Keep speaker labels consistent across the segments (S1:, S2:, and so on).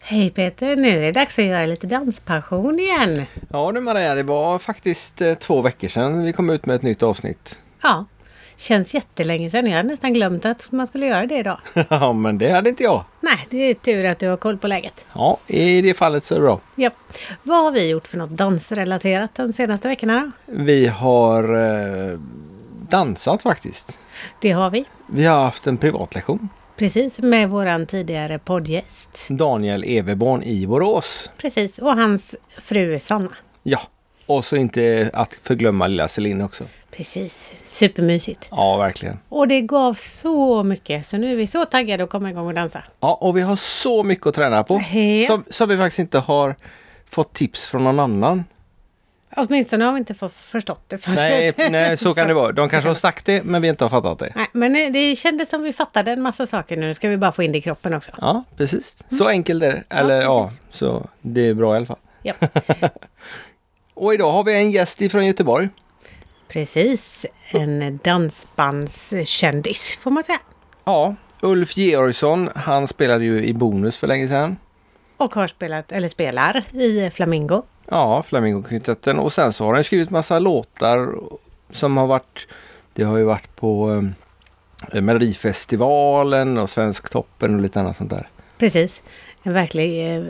S1: Hej Peter, nu är det dags att göra lite danspassion igen.
S2: Ja du Maria, det var faktiskt eh, två veckor sedan vi kom ut med ett nytt avsnitt.
S1: Ja, känns jättelänge sedan. Jag hade nästan glömt att man skulle göra det idag.
S2: Ja, men det hade inte jag.
S1: Nej, det är tur att du har koll på läget.
S2: Ja, i det fallet så är det bra.
S1: Ja. Vad har vi gjort för något dansrelaterat de senaste veckorna?
S2: Vi har eh, dansat faktiskt.
S1: Det har vi.
S2: Vi har haft en privatlektion.
S1: Precis, med våran tidigare poddgäst.
S2: Daniel Everborn i Borås.
S1: Precis, och hans fru Sanna.
S2: Ja, och så inte att förglömma lilla Celine också.
S1: Precis, supermysigt.
S2: Ja, verkligen.
S1: Och det gav så mycket, så nu är vi så taggade att komma igång och dansa.
S2: Ja, och vi har så mycket att träna på. Som, som vi faktiskt inte har fått tips från någon annan.
S1: Åtminstone har vi inte fått förstått det förut.
S2: Nej, nej, så kan det vara. De kanske har sagt det, men vi inte har fattat det.
S1: Nej, men det kändes som vi fattade en massa saker nu. Ska vi bara få in det i kroppen också.
S2: Ja, precis. Så enkelt är det. Eller ja,
S1: precis.
S2: så det är bra i alla fall.
S1: Ja,
S2: Och idag har vi en gäst ifrån Göteborg.
S1: precis. En dansbandskändis får man säga.
S2: Ja, Ulf Georgsson. Han spelade ju i Bonus för länge sedan.
S1: Och har spelat, eller spelar, i Flamingo.
S2: Ja, Flamingokvintetten. Och sen så har han skrivit massa låtar som har varit... Det har ju varit på eh, Melodifestivalen och Svensktoppen och lite annat sånt där.
S1: Precis. En verklig eh,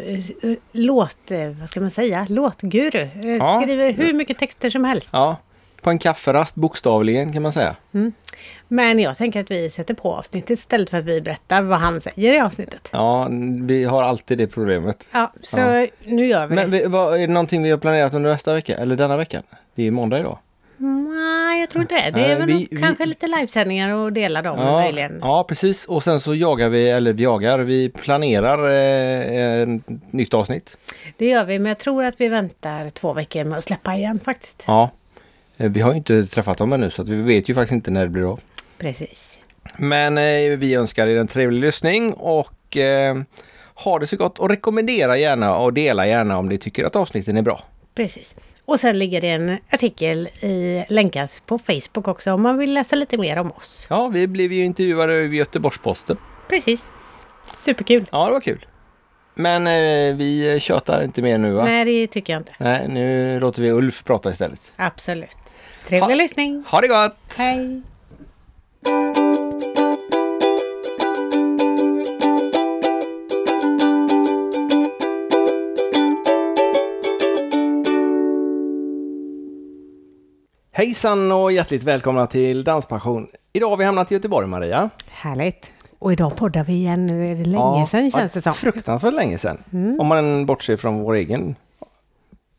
S1: låt, eh, vad ska man säga, låtguru. Eh,
S2: Ja.
S1: Skriver hur mycket texter som helst.
S2: Ja, på en kafferast bokstavligen kan man säga.
S1: Men jag tänker att vi sätter på avsnittet istället för att vi berättar vad han säger i avsnittet.
S2: Ja, vi har alltid det problemet.
S1: Ja, så
S2: Ja.
S1: nu gör vi
S2: Men
S1: det.
S2: vad, är det någonting vi har planerat under nästa vecka? Eller denna veckan? Det är måndag idag.
S1: Nej, jag tror inte det. Det är väl
S2: vi-
S1: nog
S2: vi-
S1: kanske lite livesändningar och dela dem
S2: Ja,
S1: möjligen.
S2: ja, precis. Och sen så jagar vi, eller vi jagar, vi planerar eh, ett nytt avsnitt.
S1: Det gör vi, men jag tror att vi väntar två veckor med att släppa igen faktiskt.
S2: Ja. Eh, Vi har ju inte träffat dem ännu så vi vet ju faktiskt inte när det blir av.
S1: Precis.
S2: Men eh, vi önskar er en trevlig lyssning och eh, ha det så gott och rekommendera gärna och dela gärna om ni tycker att avsnitten är bra.
S1: Precis. Och sen ligger det en artikel i, länkat på Facebook också om man vill läsa lite mer om oss.
S2: Ja, vi blev ju intervjuade i Göteborgs-Posten.
S1: Precis. Superkul.
S2: Ja, det var kul. Men eh, vi tjötar inte mer nu va?
S1: Nej, det tycker jag inte.
S2: Nej, nu låter vi Ulf prata istället.
S1: Absolut. Trevlig
S2: Ha-
S1: lyssning.
S2: Ha det gott!
S1: Hej.
S2: Hejsan och hjärtligt välkomna till Danspassion. Idag har vi hamnat i Göteborg Maria.
S1: Härligt. Och idag poddar vi igen. Nu är det länge sedan känns det som.
S2: Fruktansvärt länge sedan.
S1: Mm.
S2: Om man bortser från vår egen.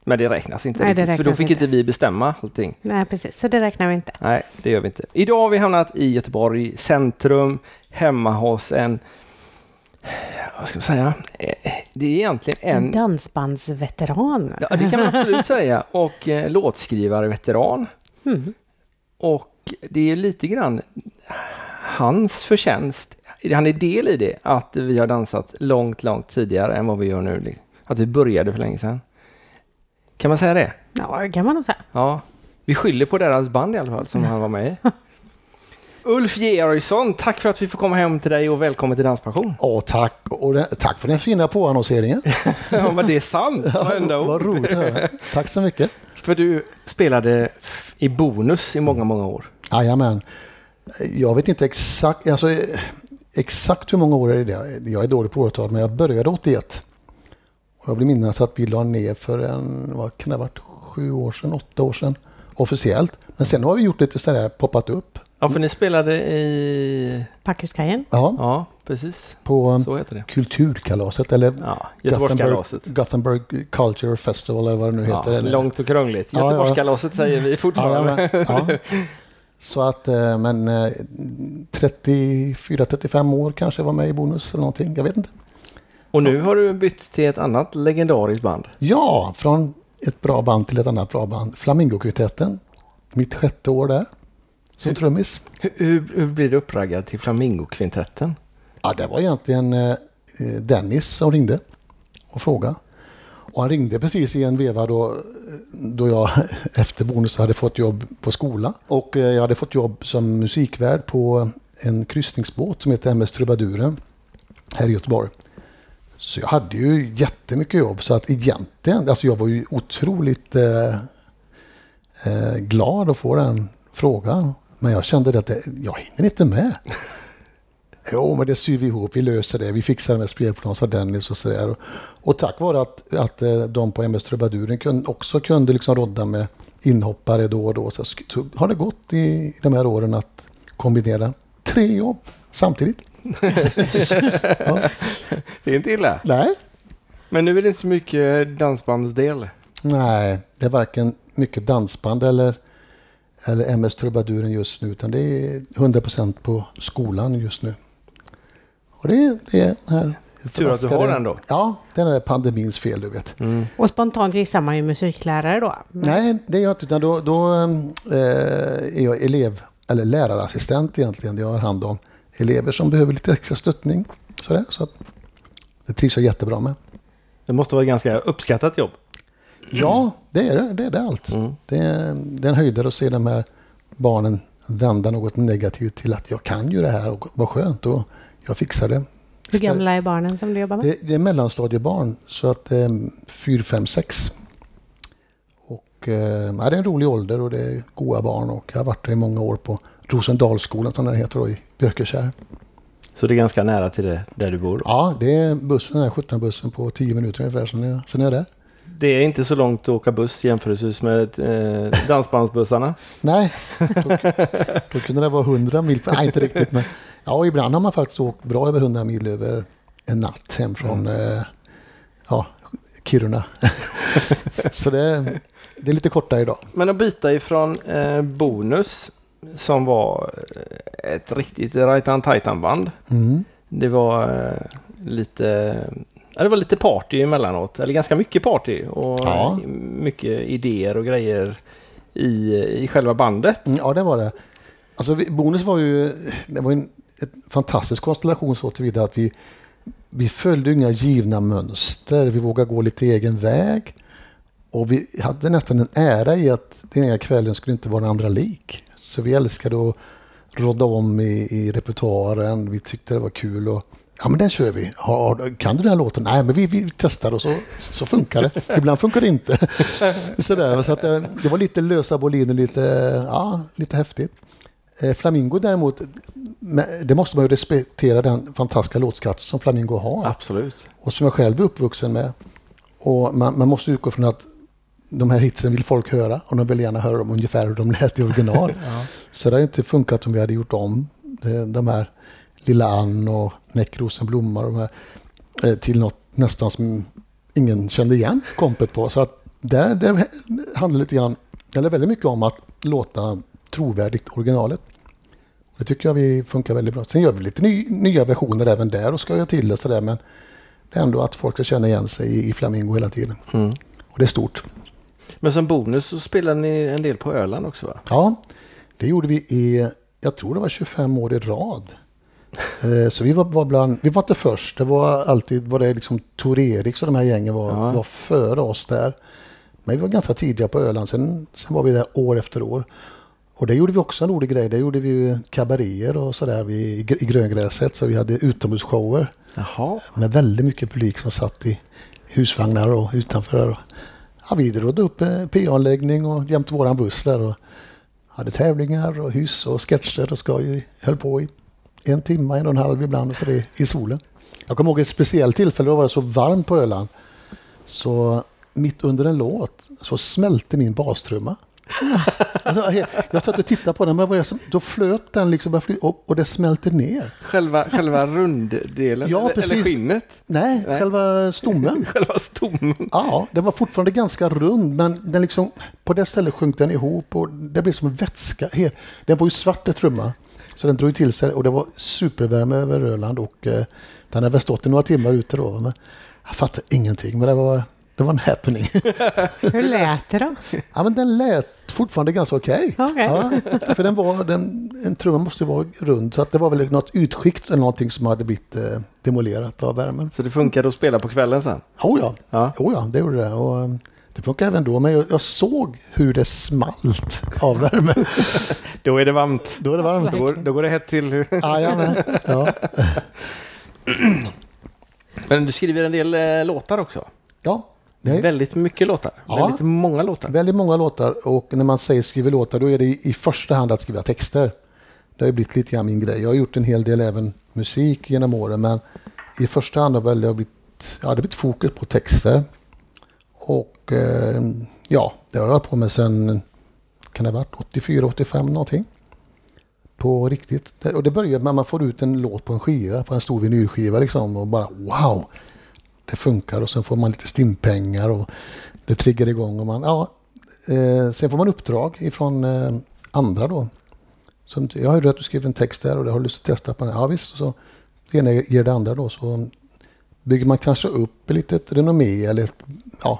S2: Men det räknas inte
S1: Nej,
S2: riktigt. För då
S1: räknas
S2: fick
S1: inte.
S2: vi bestämma allting.
S1: Nej, precis. Så det räknar vi inte.
S2: Nej, det gör vi inte. Idag har vi hamnat i Göteborg centrum, hemma hos en... Vad ska jag säga? Eh, Det är egentligen
S1: En
S2: en...
S1: dansbandsveteran.
S2: Ja, det kan man absolut säga. Och eh, låtskrivare-veteran.
S1: Mm.
S2: Och det är lite grann hans förtjänst, han är del i det, att vi har dansat långt, långt tidigare än vad vi gör nu. Att vi började för länge sedan. Kan man säga det?
S1: Ja, det kan man nog säga.
S2: Ja. Vi skyller på deras band i alla fall, som han var med i. Ulf Georgsson, tack för att vi får komma hem till dig och välkommen till Danspassion.
S3: Åh, tack. Och det, tack för den fina påannonseringen.
S2: Ja, men det är sant, varenda
S3: Vad
S2: ord.
S3: roligt att höra. Tack så mycket.
S2: För du spelade i bonus i många, många år.
S3: Jajamän. Jag vet inte exakt, alltså, exakt hur många år är det? Jag är dålig på årtal, men jag började 81. Och jag vill minnas att vi la ner för en, vad kan det ha varit, sju år sedan, åtta år sedan officiellt. Men sen har vi gjort lite sådär, poppat upp.
S2: Ja, för ni spelade i...
S1: Packhuskajen.
S3: Ja,
S2: Ja, precis.
S3: på
S2: Så heter det.
S3: Kulturkalaset eller
S2: Ja, Göteborgskalaset.
S3: Gothenburg Culture Festival eller vad det nu heter.
S2: Ja,
S3: eller-
S2: långt och krångligt.
S3: Ja, ja.
S2: Göteborgskalaset säger vi fortfarande.
S3: Ja. Så att, eh, men eh, 34-35 år kanske var med i bonus eller någonting. Jag vet inte.
S2: Och nu har du bytt till ett annat legendariskt band.
S3: Ja, från ett bra band till ett annat bra band. Flamingokvintetten. Mitt sjätte år där. Som trummis.
S2: Hur, hur, hur blir du uppraggad till Flamingokvintetten?
S3: Ja, det var egentligen eh, Dennis som ringde och frågade. Och han ringde precis i en veva då, då jag efter bonus hade fått jobb på skola. Och eh, jag hade fått jobb som musikvärd på en kryssningsbåt som heter MS Trubaduren här i Göteborg. Så jag hade ju jättemycket jobb så att egentligen, alltså jag var ju otroligt eh, eh, glad att få den frågan. Men jag kände att det, jag hinner inte med. Jo, men det syr vi ihop, vi löser det, vi fixar det med spelplan, sa Dennis och sådär. Och, tack vare att, att eh, de på MS Trubaduren kunde, också kunde liksom rodda med inhoppare då och då så, så har det gått i, i de här åren att kombinera tre jobb samtidigt.
S2: ja. Det är inte illa.
S3: Nej.
S2: Men nu är det inte så mycket dansbandsdel.
S3: Nej, det är varken mycket dansband eller, eller MS Trubaduren just nu, utan det är 100% på skolan just nu. Och det, det är här
S2: Tur att du har den då.
S3: Ja, den är pandemins fel du vet.
S1: Mm. Och spontant gissar man ju musiklärare då?
S3: Nej, det är jag inte. Utan då, då äh, är jag elev eller lärarassistent egentligen. Jag har hand om elever som behöver lite extra stöttning. Sådär, så att det trivs jag jättebra med.
S2: Det måste vara ett ganska uppskattat jobb.
S3: Ja, det är det. Det är det allt. Mm. Det, är, det är en höjdare att se de här barnen vända något negativt till att jag kan ju det här och vad skönt och jag fixar det.
S1: Hur gamla är barnen som du jobbar med?
S3: Det, det är mellanstadiebarn så att det är 4, 5, 6. Och eh, det är en rolig ålder och det är goa barn och jag har varit där i många år på Rosendalsskolan som den heter då, i Björkeskär.
S2: Så det är ganska nära till det, där du bor? Då.
S3: Ja, det är bussen, den här 17-bussen på 10 minuter ungefär, sen är, sen är jag där.
S2: Det är inte så långt att åka buss jämfört med eh, dansbandsbussarna?
S3: Nej, då, då kunde det vara 100 mil. Nej, inte riktigt. Men ja, ibland har man faktiskt åkt bra över 100 mil över en natt hem från mm. eh, ja, Kiruna. så det, det, är lite kortare idag.
S2: Men att byta ifrån eh, Bonus som var eh, ett riktigt Rajtan Titan band. Mm. Det var eh, lite Ja, det var lite party emellanåt, eller ganska mycket party och ja. mycket idéer och grejer i, i själva bandet.
S3: Mm, ja, det var det. Alltså, Bonus var ju det var en fantastisk konstellation så tillvida att vi, vi följde inga givna mönster. Vi vågade gå lite egen väg. Och vi hade nästan en ära i att den här kvällen skulle inte vara en andra lik. Så vi älskade att rodda om i, i repertoaren. Vi tyckte det var kul. Och, Ja men den kör vi. Har, kan du den här låten? Nej men vi, vi testar och så, så funkar det. Ibland funkar det inte. Sådär, så att det, eh, det var lite lösa boliner, lite, ja, lite häftigt. Eh, Flamingo däremot, det måste man ju respektera den fantastiska låtskatt som Flamingo har.
S2: Absolut.
S3: Och som jag själv är uppvuxen med. Och man, man måste utgå från att de här hitsen vill folk höra och de vill gärna höra dem ungefär hur de lät i original. ja. Så det hade inte funkat om vi hade gjort om de här Lilla Ann och Näckrosen blommar de här, eh, till något nästan som ingen kände igen kompet på. Så att där, där handlar lite grann, eller väldigt mycket om att låta trovärdigt originalet. Det tycker jag vi funkar väldigt bra. Sen gör vi lite ny, nya versioner även där och ska jag till och sådär men det är ändå att folk ska känna igen sig i, i Flamingo hela tiden. Mm. Och det är stort.
S2: Men som bonus så spelar ni en del på Öland också va?
S3: Ja, det gjorde vi i, jag tror det var 25 år i rad. Eh, så vi var, var bland, vi var inte först. Det var alltid var det liksom Tor Erik och de här gängen var, ja. var före oss där. Men vi var ganska tidiga på Öland. Sen, sen var vi där år efter år. Och det gjorde vi också en rolig grej. Det gjorde vi kabaréer och sådär i, i Gröngräset. Så vi hade utomhusshower. Jaha. Med väldigt mycket publik som satt i husvagnar och utanför. Där. Ja, vi drog upp eh, PA-anläggning och jämte våran buss där. Och hade tävlingar och hyss och sketcher och skoj. Höll på i en timme, en och en halv ibland och så det i solen. Jag kommer ihåg ett speciellt tillfälle, då var det så varmt på Öland. Så mitt under en låt så smälte min bastrumma alltså, jag satt och tittade på den, men då flöt den liksom och, och det smälte ner.
S2: Själva, själva runddelen?
S3: Ja, precis.
S2: Eller skinnet?
S3: Nej, Nej. själva stommen.
S2: själva stommen?
S3: Ja, den var fortfarande ganska rund, men den liksom, på det stället sjönk den ihop och det blev som en vätska. Den var ju svart, trumma. Så den drog till sig och det var supervärme över Öland och eh, den hade väl stått i några timmar ute då. Men jag fattade ingenting men det var, det var en happening.
S1: Hur lät det då?
S3: Ja men den lät fortfarande ganska okej. Okay. okay. Ja, för den var, den, en trumma måste vara rund så att det var väl något utskikt eller någonting som hade blivit eh, demolerat av värmen.
S2: Så det funkade att spela på kvällen sen?
S3: Oh ja, ja. Oh ja det gjorde det. Och, eh, det funkar även då, men jag, jag, såg hur det smalt av värme.
S2: då är det varmt.
S3: Då är det varmt.
S2: Då, då går det hett till.
S3: Jajamän. Ja.
S2: Men du skriver en del eh, låtar också.
S3: Ja, det är
S2: Väldigt mycket låtar.
S3: Ja.
S2: Väldigt många låtar.
S3: väldigt många låtar och när man säger skriver låtar då är det i första hand att skriva texter. Det har ju blivit lite grann min grej. Jag har gjort en hel del även musik genom åren men i första hand har väl blivit, ja, det blivit fokus på texter. Och eh, ja, det har jag hållit på med sen, kan det ha varit 84, 85 någonting. På riktigt. Och det börjar med att man får ut en låt på en skiva, på en stor vinylskiva liksom och bara wow! Det funkar och sen får man lite stimpengar och det triggar igång och man, ja. Eh, sen får man uppdrag ifrån eh, andra då. Som, jag hörde att du skrev en text där och det har du lust att testa på den. Ja visst, så det ena ger det andra då. Så bygger man kanske upp ett litet renommé eller ja,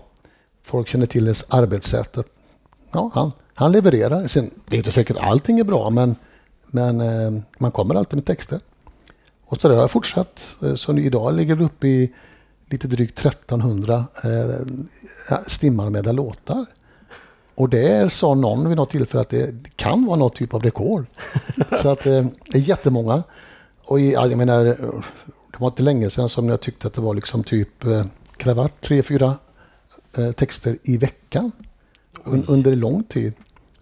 S3: folk känner till ens arbetssätt. Att, ja, han, han levererar. Sen det är inte säkert att allting är bra men, men eh, man kommer alltid med texter. Och så där har jag fortsatt. Eh, så idag ligger det uppe i lite drygt 1300 eh, stimanmälda låtar. Och det sa någon vid något tillfälle att det kan vara något typ av rekord. Så att eh, det är jättemånga. Och i, ja, jag menar, det var inte länge sedan som jag tyckte att det var liksom typ, eh, det varit tre, fyra eh, texter i veckan? Un, under lång tid.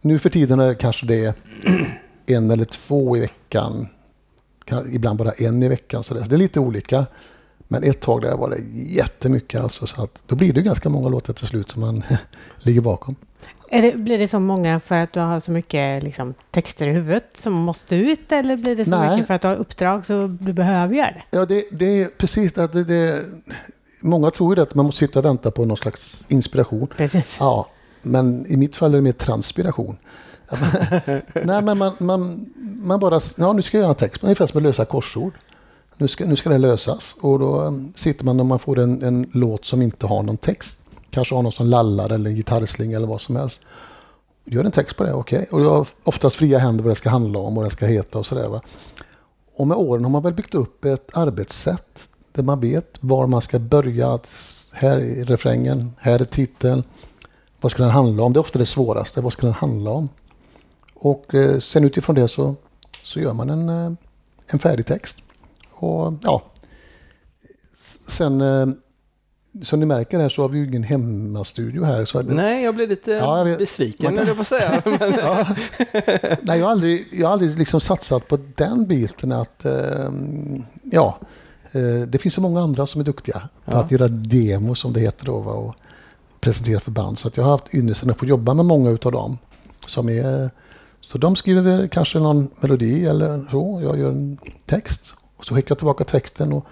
S3: Nu för tiden är kanske det en eller två i veckan. Kan, ibland bara en i veckan. Så det är lite olika. Men ett tag där var det jättemycket alltså. Så att då blir det ganska många låtar till slut som man ligger bakom.
S1: Är det, blir det så många för att du har så mycket liksom, texter i huvudet som måste ut eller blir det så
S3: Nej.
S1: mycket för att du har uppdrag så du behöver göra det?
S3: Ja, det, det är precis att det, det, Många tror ju att man måste sitta och vänta på någon slags inspiration.
S1: Precis.
S3: Ja, men i mitt fall är det mer transpiration. Nej, men man, man, man bara, ja nu ska jag göra en text, ungefär som att lösa korsord. Nu ska, nu ska det lösas och då eh, sitter man när man får en, en låt som inte har någon text. Kanske har någon som lallar eller en gitarrsling eller vad som helst. Gör en text på det, okej. Och du har oftast fria händer vad det ska handla om och vad det ska heta och sådär. Och med åren har man väl byggt upp ett arbetssätt där man vet var man ska börja. Här är refrängen, här är titeln. Vad ska den handla om? Det är ofta det svåraste. Vad ska den handla om? Och eh, sen utifrån det så, så gör man en, eh, en färdig text. Och ja, sen eh, som ni märker här så har vi ju ingen hemmastudio här. Så att-
S2: Nej, jag blev lite
S3: Ja, jag
S2: besviken
S3: Man kan-
S2: när jag får säga. Men,
S3: Ja. Nej, jag har aldrig, jag har aldrig liksom satsat på den biten att eh, ja, eh, det finns så många andra som är duktiga på
S2: Ja.
S3: att göra demo som det heter då va, och presentera för band. Så att jag har haft ynnesten att få jobba med många utav dem. Som är, så de skriver kanske någon melodi eller så. Jag gör en text och så skickar jag tillbaka texten och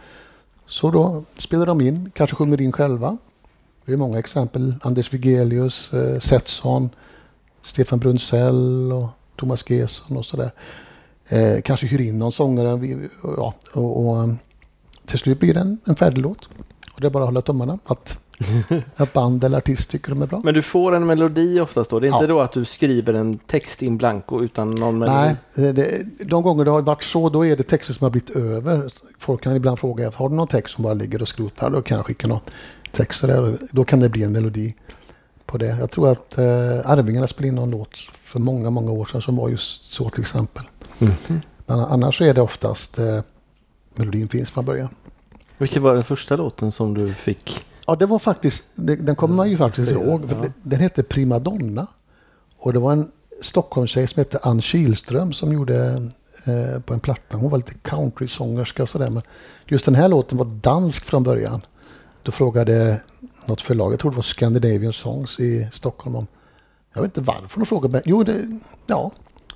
S3: så då spelar de in, kanske sjunger in själva. Det är många exempel. Anders Wigelius, eh, Setson, Stefan Brunzell och Thomas Gesson och sådär. Eh, kanske hyr in någon sångare. Vi- Ja, och, och, eh, till slut blir det en, en färdig låt. Och det är bara att hålla tummarna att, att band eller artist tycker de är bra.
S2: men du får en melodi oftast då? Det är inte
S3: Ja.
S2: då att du skriver en text in blanco utan någon melodi?
S3: Nej, det, de gånger det har varit så då är det texter som har blivit över. Folk kan ibland fråga har du någon text som bara ligger och skrotar? Då kan jag skicka någon text. där. Då kan det bli en melodi på det. Jag tror att eh, Arvingarna spelade in någon låt för många, många år sedan som var just så till exempel.
S2: Mhm.
S3: Men annars är det oftast eh, melodin finns från början.
S2: Vilken var den första låten som du fick?
S3: Ja, det var faktiskt, det, den kommer man ju faktiskt
S2: Flera,
S3: ihåg.
S2: Ja.
S3: Den hette Primadonna. Och det var en Stockholmstjej som hette Ann Kihlström som gjorde eh, på en platta. Hon var lite countrysångerska och sådär. Men just den här låten var dansk från början. Då frågade något förlag, jag tror det var Scandinavian Songs i Stockholm om jag vet inte varför de frågade mig. Jo, det, ja,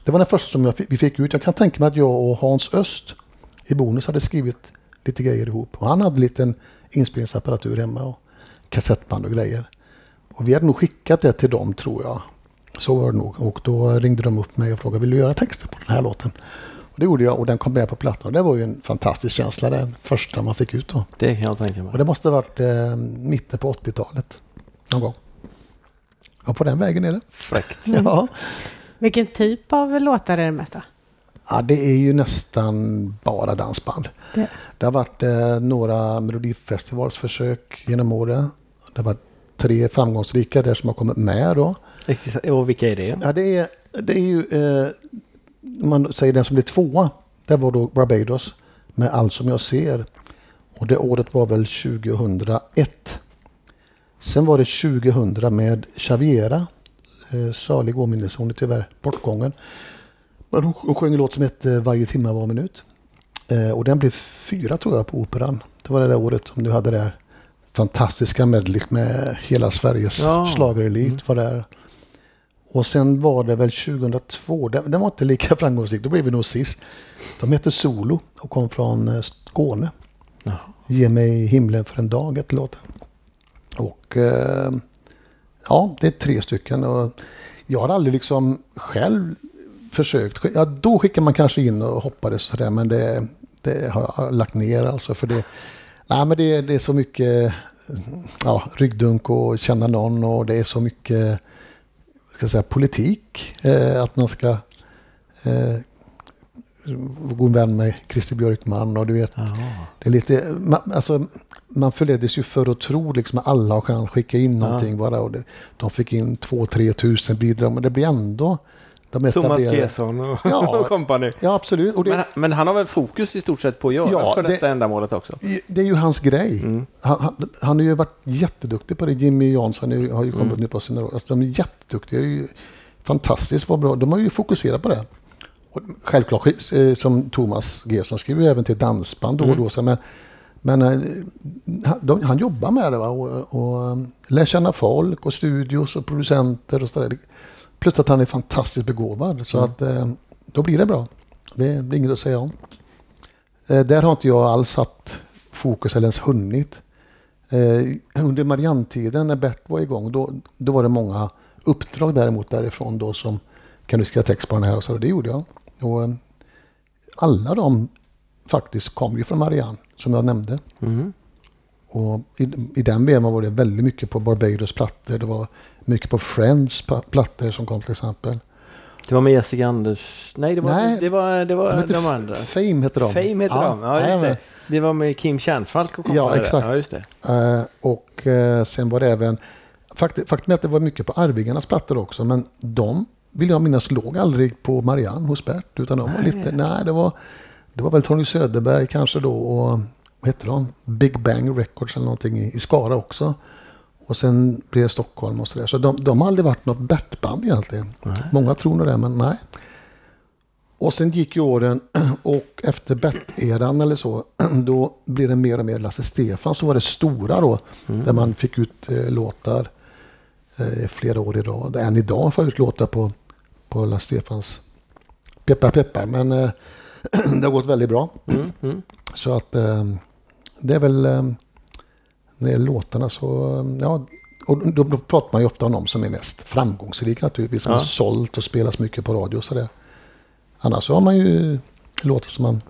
S3: det var den första som fick- vi fick ut. Jag kan tänka mig att jag och Hans Öst i Bonus hade skrivit lite grejer ihop. Och han hade en liten inspelningsapparatur hemma och kassettband och grejer. Och vi hade nog skickat det till dem tror jag. Så var det nog. Och då ringde de upp mig och frågade vill du göra texten på den här låten? Och det gjorde jag och den kom med på plattan. Och det var ju en fantastisk känsla den första man fick ut då.
S2: Det kan jag tänka mig.
S3: Och det måste ha varit eh, mitten på 80-talet. Någon gång. Ja, på den vägen är det.
S2: Fräckt.
S3: Ja.
S1: Vilken typ av låtar är det mesta?
S3: ja, det är ju nästan bara dansband.
S1: Det.
S3: Det har varit eh, några melodifestivalsförsök genom åren. Det har varit tre framgångsrika där som har kommit med då.
S2: Och vilka är det?
S3: Ja, det är, det är ju, eh, man säger den som blev tvåa, det var då Barbados med Allt som jag ser. Och det året var väl 2001. Sen var det 2000 med Xaviera. Eh, salig åminnelse, hon är tyvärr bortgången. Men hon, hon sjöng en låt som hette Varje timme var minut. Eh, och den blev fyra tror jag på Operan. Det var det där året som du hade det där fantastiska medlet med hela Sveriges
S2: Ja.
S3: schlagerelit
S2: Mm.
S3: var där. Och sen var det väl 2002, den, den var inte lika framgångsrik, då blev vi nog sist. De hette Solo och kom från eh, Skåne.
S2: Jaha.
S3: Ge mig himlen för en dag hette låten. Och eh, ja, det är tre stycken. Och jag har aldrig liksom själv försökt. Ja, då skickar man kanske in och hoppades sådär, men det, det har jag lagt ner alltså. För det, nej, men det, det är så mycket ja, ryggdunk och känna någon och det är så mycket ska säga, politik. Eh, att man ska eh, god vän med Christer Björkman och du vet det är lite, man, alltså, man förleddes ju för att tro liksom att alla har chans att skicka in
S2: Ja.
S3: någonting bara. Och det, de fick in 2-3 tusen bidrag men det blir ändå de
S2: Thomas Gesson och,
S3: Ja.
S2: och company.
S3: Ja absolut. Och det,
S2: Men, men han har väl fokus i stort sett på att göra
S3: Ja,
S2: för
S3: det-
S2: detta ändamålet också?
S3: det är ju hans grej.
S2: Mm.
S3: Han, han, han har ju varit jätteduktig på det. Jimmy Jansson har ju kommit
S2: Mm.
S3: nu på sina år. Alltså, de är jätteduktiga. Det är ju fantastiskt vad bra. De har ju fokuserat på det. Och självklart, eh, som Thomas Gesson skriver ju även till dansband då och
S2: Mm.
S3: då. Men men eh, han, de, han jobbar med det va? och, och um, lär känna folk och studios och producenter och sådär. Plus att han är fantastiskt begåvad. Så
S2: Mm.
S3: att eh, då blir det bra. Det, det är inget att säga om. Eh, där har inte jag alls satt fokus eller ens hunnit. Eh, under Marianne-tiden när Bert var igång då, då var det många uppdrag däremot därifrån då som kan du skriva text på den här och så. Det gjorde jag. Och, alla de faktiskt kom ju från Marianne som jag nämnde.
S2: Mm.
S3: Och i, I den vevan var det väldigt mycket på Barbados plattor. Det var mycket på Friends plattor som kom till exempel.
S2: Det var med Jessica Anders... Nej, det var,
S3: Nej,
S2: det var, det var
S3: De
S2: de, andra.
S3: Fame heter de.
S2: Fame heter de. Ja, just det. Det var med Kim Kärnfalk och company
S3: Ja, exakt.
S2: Ja, just det.
S3: Eh, och eh, sen var det även, fakt, faktum är att det var mycket på Arvingarnas plattor också, men de vill jag minnas låg aldrig på Marianne hos Bert, utan de var
S2: Nej.
S3: lite, nej det var, det var väl Tony Söderberg kanske då och vad hette de? Big Bang Records eller någonting i, i Skara också. Och sen blev det Stockholm och sådär. Så de, de har aldrig varit något Bert-band egentligen. Många tror nog det, men nej. Och sen gick ju åren och efter Bert-eran eller så, då blev det mer och mer Lasse Stefan så var det stora då. Där man fick ut eh, låtar eh, flera år i rad. Än idag får jag ut låtar på, på Lasse Stefans Peppar Peppar. Men eh, det har gått väldigt bra.
S2: Mm. Mm.
S3: Så att eh, det är väl eh, när det gäller låtarna så, ja, och då, då pratar man ju ofta om de som är mest framgångsrika naturligtvis. Som
S2: Ja.
S3: har sålt och spelas mycket på radio och sådär. Annars så har man ju låtar som man,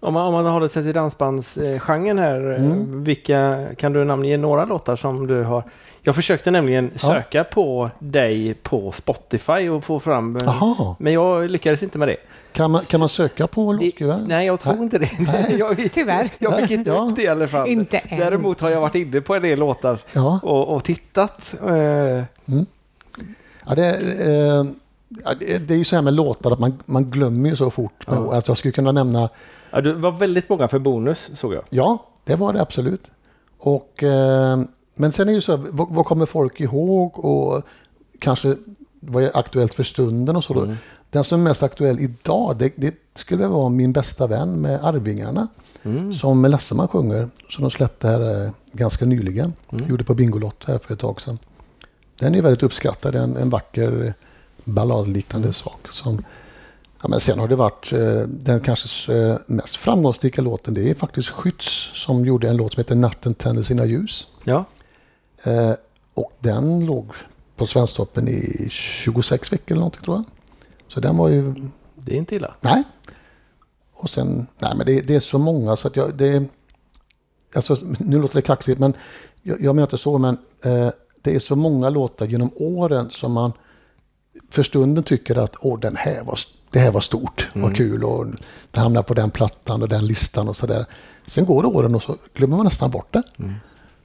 S2: Om man, om man håller sig till dansbandsgenren här,
S3: Mm.
S2: vilka kan du namnge några låtar som du har? Jag försökte nämligen
S3: Ja.
S2: söka på dig på Spotify och få fram,
S3: Aha.
S2: men jag lyckades inte med det.
S3: Kan man, kan man söka på
S2: det
S3: låtskrivare?
S2: nej, jag tror inte det. jag,
S1: Tyvärr.
S2: jag fick inte
S3: Ja.
S2: upp det i alla fall.
S1: Inte än.
S2: Däremot har jag varit inne på en del låtar
S3: Ja.
S2: och, och tittat. Eh,
S3: Ja, det, eh, det, är ju så här med låtar att man, man glömmer ju så fort.
S2: Ja.
S3: Alltså jag skulle kunna nämna,
S2: ja, det var väldigt många för bonus såg jag.
S3: ja, det var det absolut. Och, eh, men sen är det ju så, vad, vad kommer folk ihåg och kanske vad är aktuellt för stunden och så. Då.
S2: Mm.
S3: Den som är mest aktuell idag, det, det skulle vara min bästa vän med Arvingarna.
S2: Mm.
S3: Som Lasseman sjunger, som de släppte här eh, ganska nyligen.
S2: Mm.
S3: Gjorde på Bingolott här för ett tag sedan. Den är väldigt uppskattad, en, en vacker balladliknande
S2: Mm.
S3: sak. Som, ja, men sen har det varit eh, den kanske eh, mest framgångsrika låten, det är faktiskt Skytts som gjorde en låt som heter Natten tänder sina ljus.
S2: Ja,
S3: Eh, och den låg på Svensktoppen i 26 veckor eller någonting tror jag. Så den var ju
S2: det är inte illa.
S3: Nej. Och sen, nej men det, det är så många så att jag, det, alltså nu låter det kaxigt men jag, jag menar inte så men eh, det är så många låtar genom åren som man för stunden tycker att åh den här var, det här var stort, vad kul och det hamnar på den plattan och den listan och sådär. Sen går det åren och så glömmer man nästan bort det.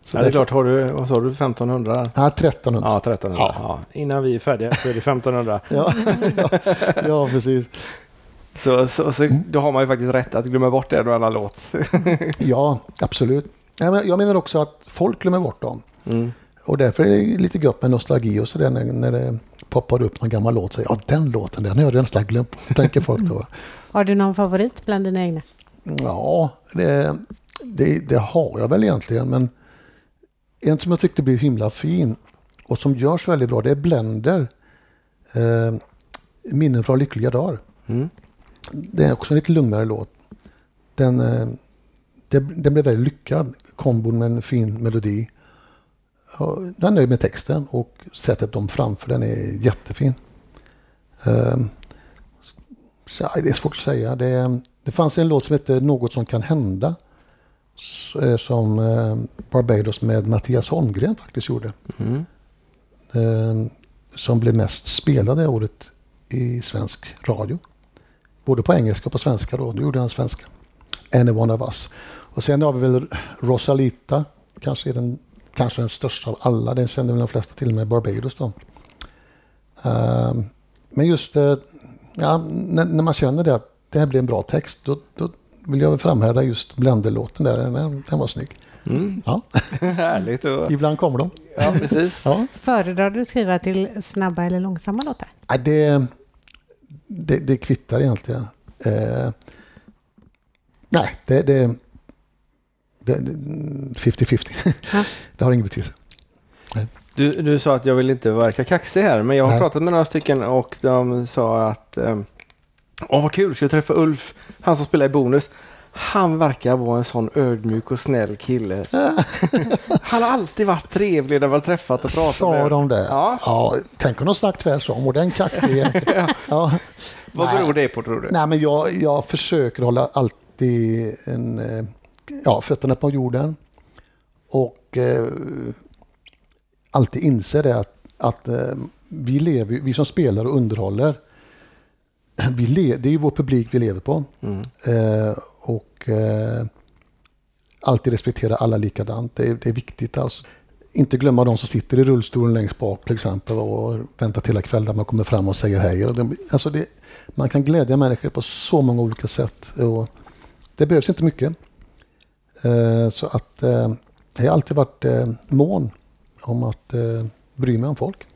S3: Så
S2: Ja, det är klart, har du, vad sa du, 1500?
S3: Ja, 1300.
S2: Ja, 1300. Ja.
S3: Ja.
S2: Innan vi är färdiga så är det 1500.
S3: Ja, ja, ja precis.
S2: Så, så, så då har man ju faktiskt rätt att glömma bort det då alla låt.
S3: Ja, absolut. Ja, men Jag menar också att folk glömmer bort dem.
S2: Mm.
S3: Och därför är det lite gött med nostalgi och sådär när, när det poppar upp någon gammal låt. Så, ja, den låten, den har jag nästan glömt tänker folk då.
S1: Har du någon favorit bland dina egna?
S3: Ja, det, det, det har jag väl egentligen. Men en som jag tyckte blev himla fin och som görs väldigt bra, det är Blender. Eh, Minnen från lyckliga dagar.
S2: Mm.
S3: Det är också en lite lugnare låt. Den, eh, det, den blev väldigt lyckad. Kombon med en fin melodi. Ja, Jag är nöjd med texten och sättet de framför den är jättefin. Eh, så, det är svårt att säga. Det, det fanns en låt som heter Något som kan hända. Eh, Som eh, Barbados med Mattias Holmgren faktiskt gjorde.
S2: Mm.
S3: Eh, Som blev mest spelade det året i svensk radio. Både på engelska och på svenska då. Då gjorde han svenska. Any one of us. Och sen har vi väl Rosalita. Kanske är den, kanske den största av alla. Den känner väl de flesta till med Barbados då. Men just ja, när, när man känner det att det här blir en bra text. Då, då vill jag framhärda just Blender-låten där. Den, den var snygg.
S2: Mm.
S3: Ja,
S2: Härligt. Och,
S3: ibland kommer de.
S2: ja, precis.
S3: Ja.
S1: Föredrar du att skriva till snabba eller långsamma låtar?
S3: Nej, det, det, det kvittar egentligen. Eh, nej, det det- det- det- 50-50.
S1: Ja.
S3: det har ingen betydelse.
S2: Du, du sa att jag vill inte verka kaxig här, men jag har
S3: Nej.
S2: pratat med några stycken och de sa att ehm, Åh vad kul, ska jag träffa Ulf, han som spelar i Bonus. Han verkar vara en sån ödmjuk och snäll kille. han har alltid varit trevlig när man träffat och pratat
S3: Sa
S2: med
S3: de det?
S2: Ja.
S3: ja. Tänk om de sagt tvärtom och den kaxig. ja.
S2: Vad beror det på tror du?
S3: Nej, men jag, jag försöker hålla alltid en, eh, ja, fötterna på jorden. Och eh, alltid inse det att, att eh, vi, lever, vi som spelar och underhåller, vi det är ju vår publik vi lever på.
S2: Mm.
S3: Eh, och eh, alltid respektera alla likadant. Det är, det är viktigt alltså. Inte glömma de som sitter i rullstolen längst bak till exempel och väntar till kvällen där man kommer fram och säger hej. Alltså det, man kan glädja människor på så många olika sätt. Och det behövs inte mycket. Eh, så att eh, jag har alltid varit eh, mån om att eh, bry mig om folk.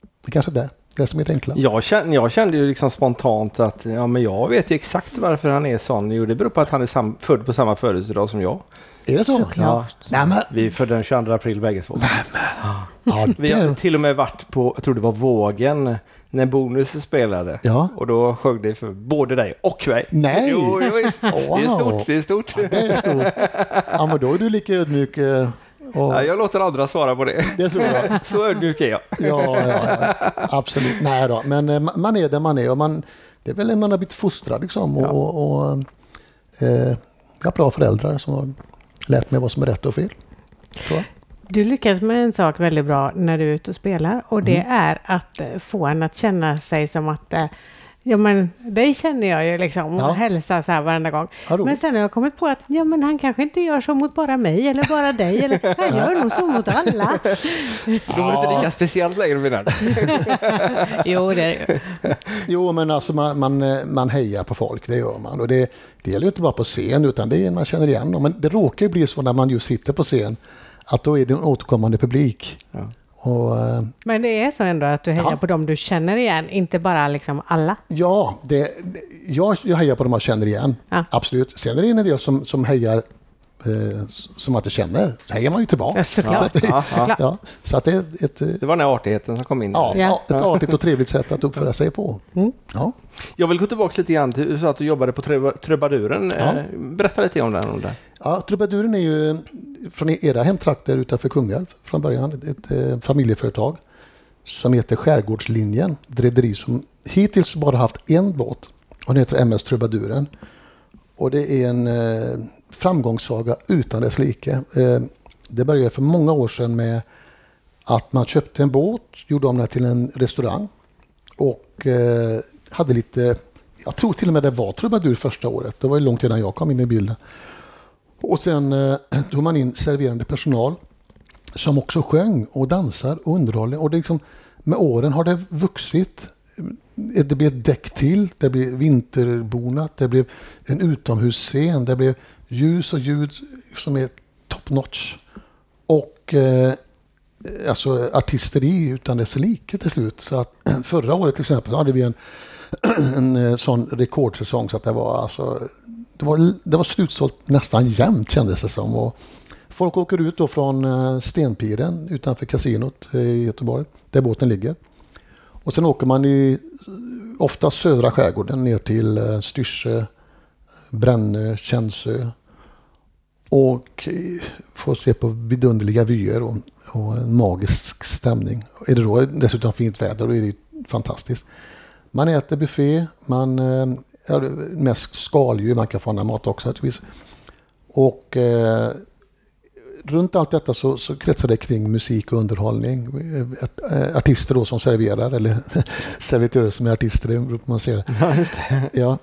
S3: Det är kanske är det, det som är det enkla.
S2: Jag kände, jag kände ju liksom spontant att ja, men jag vet ju exakt varför han är sån. Jo, det beror på att han är sam, född på samma födelsedag som jag.
S3: Är det så?
S1: Såklart.
S3: Nej, men,
S2: Vi är födda den 22 april bägge två.
S3: ja,
S2: Vi har
S3: det,
S2: till och med varit på, jag tror det var Vågen, när Bonus spelade.
S3: ja.
S2: Och då sjöng det för både dig och mig.
S3: Nej!
S2: Jo, jo visst. Det är
S3: Wow.
S2: stort, det är stort.
S3: Det är stort. Ja, men då är du lika ödmjuk. eh, Och,
S2: Ja, jag låter andra svara på det.
S3: Det tror jag.
S2: Så ödmjuk är jag.
S3: Ja, ja, ja, absolut. Nej då, men eh, ma- man är där man är och man, det är väl man har blivit fostrad liksom. Och,
S2: Ja.
S3: och, och, eh, jag har bra föräldrar som har lärt mig vad som är rätt och fel. Tror jag.
S1: Du lyckas med en sak väldigt bra när du är ute och spelar och det
S3: Mm.
S1: är att eh, få en att känna sig som att eh, Ja men dig känner jag ju liksom och
S3: Ja.
S1: hälsar så här varenda gång.
S3: Roligt.
S1: men sen har jag kommit på att ja men han kanske inte gör så mot bara mig eller bara dig eller han gör nog så mot alla.
S2: Då var det inte lika speciellt längre menar?
S1: Jo det är det ju.
S3: Jo, men alltså man, man, man hejar på folk, det gör man. Och det, det gäller ju inte bara på scen, utan det är man känner igen dem. Men det råkar ju bli så när man just sitter på scen, att då är det en återkommande publik.
S2: Ja.
S3: Och, eh,
S1: Men det är så ändå att du hejar
S3: Ja.
S1: på dem du känner igen, inte bara liksom alla.
S3: Ja, det, det- jag, jag hejar på dem jag känner igen.
S1: Ja.
S3: Absolut. Sen är det en del som, som hejar eh, som att jag känner. Så hejar man ju tillbaka.
S1: Ja, såklart.
S2: Ja, ja.
S1: såklart.
S3: Ja, så att det är ett, eh,
S2: Det var den här artigheten som kom in.
S3: ja,
S1: Ja.
S3: ja. ett artigt och trevligt sätt att uppföra sig på.
S1: Mm.
S3: Ja.
S2: Jag vill gå tillbaka lite grann till, att du jobbade på Truba- Trubaduren.
S3: Ja.
S2: Eh, Berätta lite om den. Om det.
S3: Ja, Trubaduren är ju från era hemtrakter utanför Kungälv från början. Ett, ett familjeföretag som heter Skärgårdslinjen. Ett rederi som hittills bara haft en båt och den heter MS Trubaduren. Och det är en framgångssaga utan dess like. Eh, det började för många år sedan med att man köpte en båt, gjorde om den till en restaurang och eh, hade lite, jag tror till och med det var trubadur första året. Det var ju långt innan jag kom in i bilden. Och sen eh, tog man in serverande personal som också sjöng och dansar och underhåller. Och det liksom, med åren har det vuxit det blev ett däck till, det blev vinterbonat, det blev en utomhusscen, det blev ljus och ljud som är top notch. Och eh, alltså artisteri utan dess like till slut. Så att förra året till exempel hade vi en, en eh, sån rekordsäsong så att det var alltså det var, det var slutsålt nästan jämnt kändes det som. Och folk åker ut då från eh, Stenpiren utanför kasinot eh, i Göteborg, där båten ligger. Och sen åker man i ofta södra skärgården ner till Styrsö, Brännö, Känsö. Och eh, får se på vidunderliga vyer och, och en magisk stämning. Är det då dessutom fint väder då är det fantastiskt. Man äter buffé, man ja, mest skaldjur, man kan få annan mat också naturligtvis. Och eh, runt allt detta så, så kretsar det kring musik och underhållning. Eh, artister då som serverar, eller servitörer som är artister, det beror på man ser.
S2: Det.
S3: Ja.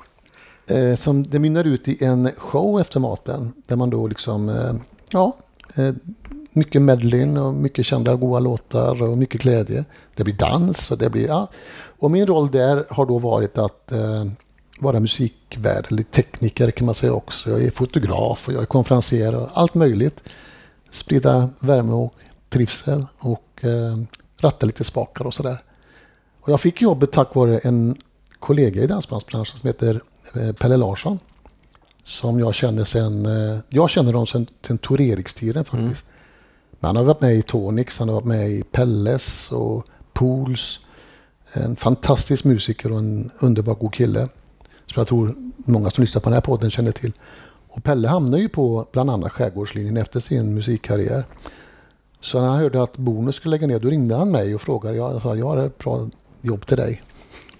S3: Eh, som det mynnar ut i en show efter maten, där man då liksom, eh, ja, eh, mycket medlin och mycket kända goa låtar och mycket glädje. Det blir dans och det blir, ja. Och min roll där har då varit att eh, vara musikvärd eller tekniker kan man säga också. Jag är fotograf och jag är konferenser och allt möjligt. Sprida värme och trivsel och eh, ratta lite spakar och sådär. Och jag fick jobbet tack vare en kollega i dansbandsbranschen som heter Pelle Larsson. Som jag känner sen, eh, jag känner honom sen, sen Tor Eriks-tiden faktiskt. Mm. Men han har varit med i Tonix, han har varit med i Pelles och Pools. En fantastisk musiker och en underbar god kille. Som jag tror många som lyssnar på den här podden känner till. Och Pelle hamnade ju på bland annat Skärgårdslinjen efter sin musikkarriär. Så när han hörde att Bonus skulle lägga ner, då ringde han mig och frågade. Jag sa, jag har ett bra jobb till dig.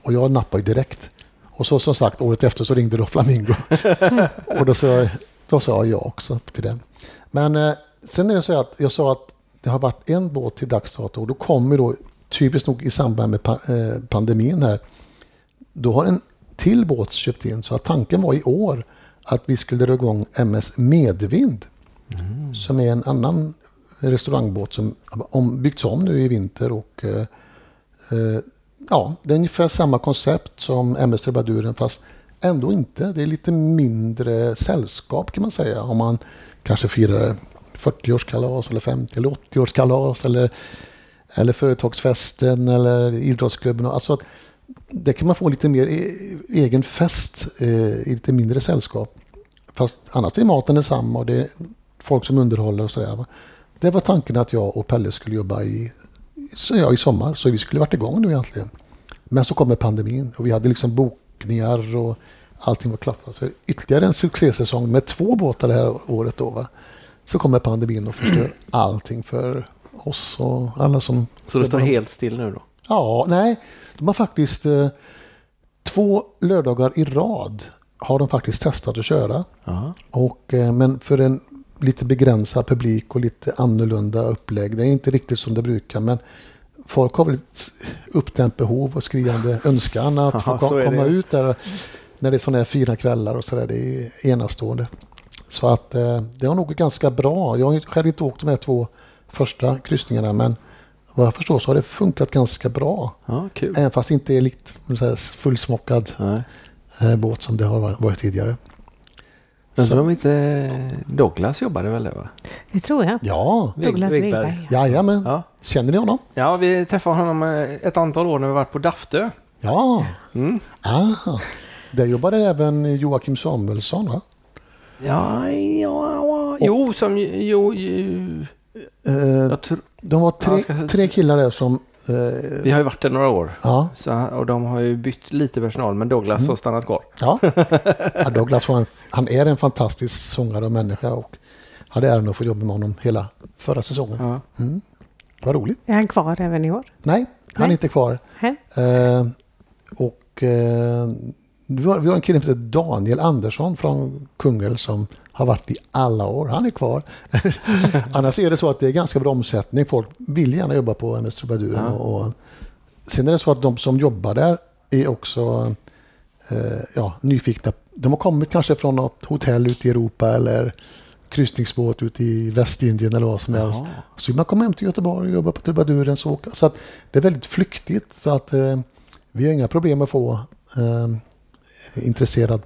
S3: Och jag nappade direkt. Och så som sagt, året efter så ringde då Flamingo. och då sa, då sa jag ja också till det. Men eh, sen är det så att jag sa att det har varit en båt till dags dato och då kommer då, typiskt nog i samband med pa eh, pandemin här, då har en till båt köpt in. Så att tanken var i år att vi skulle dra igång MS Medvind. Mm. Som är en annan restaurangbåt som om, byggts om nu i vinter. och eh, eh, ja, Det är ungefär samma koncept som MS Trubaduren fast ändå inte. Det är lite mindre sällskap kan man säga. Om man kanske firar 40-årskalas eller 50 eller 80-årskalas eller, eller företagsfesten eller idrottsklubben. Alltså att där kan man få lite mer e egen fest eh, i lite mindre sällskap. Fast annars är maten densamma och det är folk som underhåller och sådär. Det var tanken att jag och Pelle skulle jobba i, så ja, i sommar, så vi skulle varit igång nu egentligen. Men så kommer pandemin och vi hade liksom bokningar och allting var klappat för ytterligare en succésäsong med två båtar det här året. Då, va? Så kommer pandemin och förstör allting för oss och alla som...
S2: Så det står helt still nu då?
S3: Ja, nej. De har faktiskt eh, två lördagar i rad har de faktiskt testat att köra. Och, eh, men för en lite begränsad publik och lite annorlunda upplägg. Det är inte riktigt som det brukar men folk har väl ett uppdämt behov och skriande önskan att få kom, komma ut där när det är sådana här fina kvällar och sådär. Det är enastående. Så att eh, det har nog ganska bra. Jag har själv inte åkt de här två första kryssningarna men vad jag förstår så har det funkat ganska bra.
S2: Ja.
S3: Även fast det inte är likt fullsmockad Nej. Eh, båt som det har varit tidigare.
S2: Undrar om inte Douglas jobbade väl det va?
S1: Det tror jag.
S3: Ja.
S1: Douglas Wigberg.
S3: Jajamän. Ja. Känner ni honom?
S2: Ja, vi träffade honom eh, ett antal år när vi varit på Daftö.
S3: Ja. Mm. Aha. Där jobbade även Joakim Samuelsson va?
S2: Ja, ja, ja. jo, som jo, jo.
S3: Tror, de var tre, ska... tre killar där som...
S2: Eh, vi har ju varit där några år. Ja. Så, och de har ju bytt lite personal men Douglas mm. har stannat kvar.
S3: Ja, ja Douglas var en, han är en fantastisk sångare och människa och hade äran att få jobba med honom hela förra säsongen. Ja. Mm. Vad roligt.
S1: Är han kvar även i år?
S3: Nej, han Nej. är inte kvar. Eh, och eh, har, vi har en kille som heter Daniel Andersson från Kungälv som har varit i alla år. Han är kvar. Annars är det så att det är ganska bra omsättning. Folk vill gärna jobba på MS Trubaduren. Ja. Och, sen är det så att de som jobbar där är också eh, ja, nyfikna. De har kommit kanske från något hotell ute i Europa eller kryssningsbåt ute i Västindien eller vad som helst. Så man kommer hem till Göteborg och jobbar på Trubaduren. Så, så att det är väldigt flyktigt. Så att eh, vi har inga problem att få eh, intresserad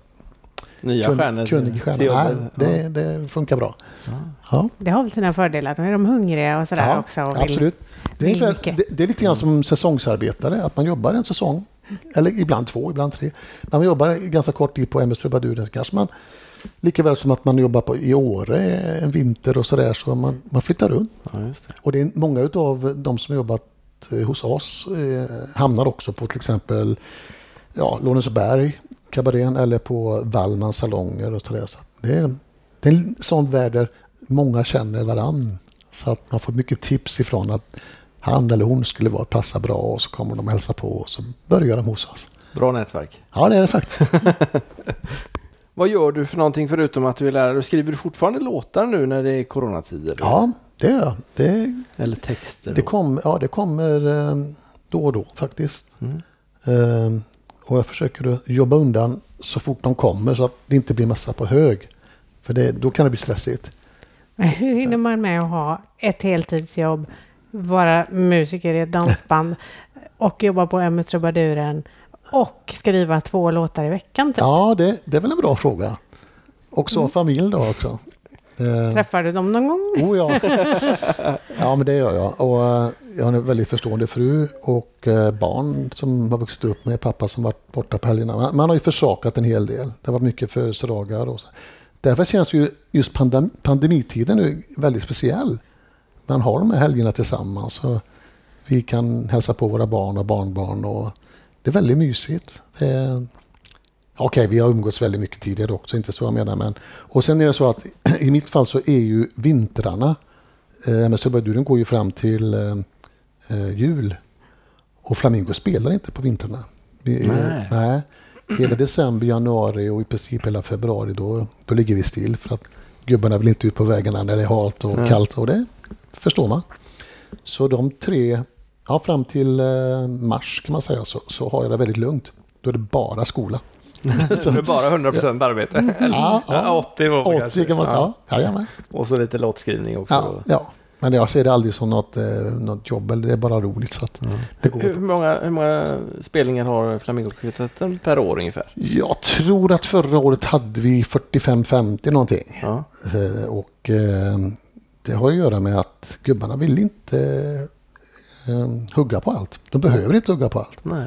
S2: Nya
S3: kun,
S2: stjärnor
S3: kunnig stjärna. Nej, det, det funkar bra.
S2: Ja.
S3: Ja,
S1: Det har väl sina fördelar. Då är de hungriga och sådär
S3: ja
S1: också. Och
S3: absolut. Det är, ungefär, det, det är lite grann som säsongsarbetare, att man jobbar en säsong. Eller ibland två, ibland tre. Man jobbar ganska kort tid på MS Trubaduren så kanske man Likaväl som att man jobbar på, i Åre en vinter och sådär så man, man flyttar runt.
S2: Ja, just det.
S3: Och det är många av de som har jobbat eh, hos oss eh, hamnar också på till exempel ja, Lånesberg, kabarén eller på Wallmans salonger och sådär. Så det, är, det är en sån värld där många känner varann. Så att man får mycket tips ifrån att han eller hon skulle vara, passa bra och så kommer de hälsa på och så börjar de hos oss.
S2: Bra nätverk.
S3: Ja, det är det faktiskt.
S2: Vad gör du för någonting förutom att du är lärare? Skriver du fortfarande låtar nu när det är coronatider?
S3: Ja, det gör jag. Det,
S2: Eller texter?
S3: det, kom, ja, det kommer eh, då och då faktiskt.
S2: Mm.
S3: Och jag försöker jobba undan så fort de kommer så att det inte blir massa på hög. För det, då kan det bli stressigt.
S1: Men hur hinner man med att ha ett heltidsjobb, vara musiker i ett dansband och jobba på MS Trubaduren och skriva två låtar i veckan? Typ?
S3: Ja, det, det är väl en bra fråga. Och så familj då också. Eh,
S1: Träffar du dem någon gång?
S3: oh ja. ja, men det gör jag. Och eh, jag har en väldigt förstående fru och eh, barn som har vuxit upp med pappa som varit borta på helgerna. Man, man har ju försakat en hel del. Det var mycket födelsedagar och så. Därför känns ju just pandem pandemitiden nu väldigt speciell. Man har de här helgerna tillsammans och vi kan hälsa på våra barn och barnbarn och det är väldigt mysigt. Det är, Okej, vi har umgåtts väldigt mycket tidigare också, inte så jag menar. Men, och sen är det så att i mitt fall så är ju vintrarna, eh, MS Trubaduren går ju fram till eh, eh, jul. Och Flamingo spelar inte på vintrarna. Vi,
S2: Nej.
S3: nej. Hela december, januari och i princip hela februari då, då ligger vi still för att gubbarna vill inte ut på vägarna när det är halt och
S2: Nej.
S3: kallt och det förstår man. Så de tre, ja fram till eh, mars kan man säga så, så har jag det väldigt lugnt. Då är det bara skola.
S2: Det är bara 100% arbete? Eller?
S3: Ja,
S2: Ja,
S3: ja.
S2: 80 var det
S3: 80
S2: kanske.
S3: kan man,
S2: Ja.
S3: ja. jajamän.
S2: Och så lite låtskrivning också.
S3: Ja, ja. Men jag ser det aldrig som något, eh, något jobb, eller det är bara roligt. Så att det går.
S2: Hur, många, hur många spelningar har Flamingokvartetten per år ungefär?
S3: Jag tror att förra året hade vi 45-50 någonting.
S2: Ja.
S3: Eh, Och eh, det har att göra med att gubbarna vill inte hugga på allt. De behöver inte hugga på allt.
S2: Nej.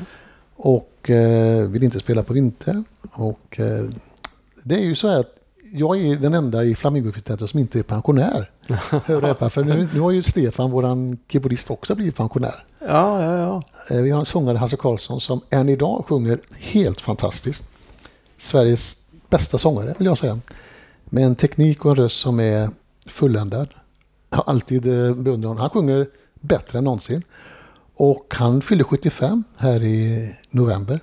S3: Och eh, vill inte spela på vinter. Och eh, det är ju så här att jag är den enda i Flamingokvartetten som inte är pensionär. Hör och häpna, för nu, nu har ju Stefan, våran keyboardist, också blivit pensionär.
S2: Ja, ja, ja.
S3: Eh, Vi har en sångare, Hasse Karlsson, som än idag sjunger helt fantastiskt. Sveriges bästa sångare, vill jag säga. Med en teknik och en röst som är fulländad. Jag har alltid eh, beundrat honom. Han sjunger bättre än någonsin. Och han fyllde 75 här i november.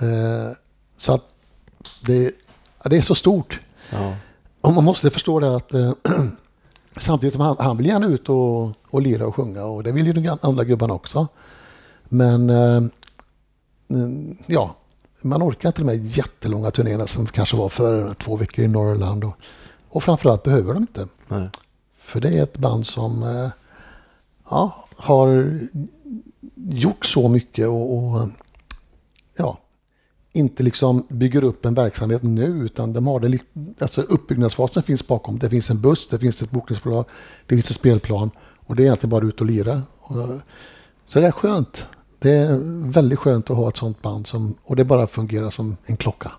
S3: Eh, Så att det, det är så stort.
S2: ja.
S3: Och man måste förstå det att eh, samtidigt som han, han vill gärna ut och, och lira och sjunga och det vill ju de andra gubbarna också. Men eh, mm, ja, man orkar inte de här jättelånga turnéerna som kanske var för två veckor i Norrland. Och, och framförallt behöver de inte.
S2: Nej.
S3: För det är ett band som eh, ja, har gjort så mycket och, och ja, inte liksom bygger upp en verksamhet nu utan de har det, li- alltså uppbyggnadsfasen finns bakom. Det finns en buss, det finns ett bokningsbolag, det finns ett spelplan och det är egentligen bara ut och lira. Så det är skönt. Det är väldigt skönt att ha ett sånt band som, och det bara fungerar som en klocka.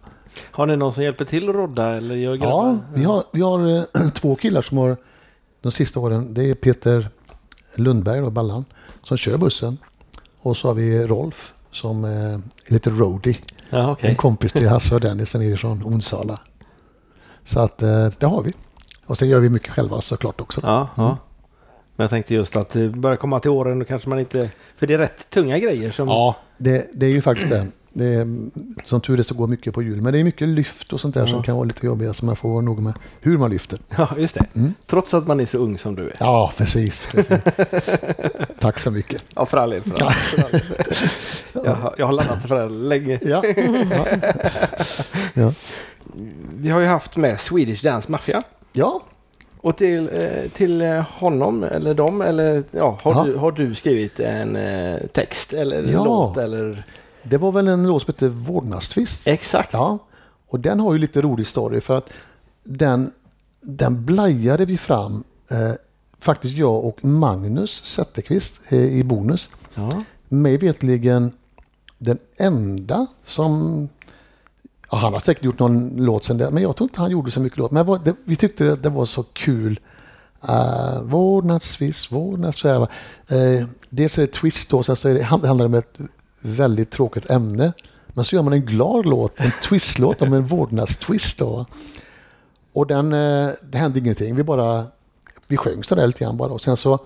S2: Har ni någon som hjälper till att rodda eller gör
S3: Ja,
S2: grabbar?
S3: vi har, vi har eh, två killar som har de sista åren. Det är Peter Lundberg och Ballan som kör bussen. Och så har vi Rolf som eh, är lite roadie.
S2: Ja, okej.
S3: En kompis till Hasse och Dennis från Onsala. Så att eh, det har vi. Och sen gör vi mycket själva såklart också.
S2: Ja, ja. Men jag tänkte just att det börjar komma till åren då kanske man inte... För det är rätt tunga grejer som...
S3: Ja, det, det är ju faktiskt det. Är, som tur är så går mycket på hjul. Men det är mycket lyft och sånt där
S2: Ja.
S3: som kan vara lite jobbiga. Så man får vara noga med hur man lyfter.
S2: Ja, just det.
S3: Mm.
S2: Trots att man är så ung som du är.
S3: Ja, precis. precis. Tack så mycket.
S2: Ja, för all del. För all del, för all del. jag, har, jag har laddat för det här länge.
S3: Ja. ja. ja.
S2: Vi har ju haft med Swedish Dance Mafia.
S3: ja.
S2: Och till, eh, till eh, honom eller dem eller ja, har,
S3: Ja.
S2: Du, har du skrivit en eh, text eller
S3: Ja.
S2: låt eller?
S3: Det var väl en låt som hette Vårdnadstvist?
S2: Exakt.
S3: Ja, och den har ju lite rolig story för att den, den blajade vi fram, eh, faktiskt jag och Magnus Zetterqvist eh, i Bonus.
S2: Ja.
S3: Mig vetligen den enda som Ja, han har säkert gjort någon låt sen där, men jag tror inte han gjorde så mycket låt. Men var, det, vi tyckte att det var så kul. Uh, vårdnadstvist, vårdnadstvist. Uh, dels är det twist då, sen så är det, handlar det om ett väldigt tråkigt ämne. Men så gör man en glad låt, en twistlåt om en vårdnadstwist. då. Och den, eh, det hände ingenting, vi bara, vi sjöng sådär lite grann bara. Och sen så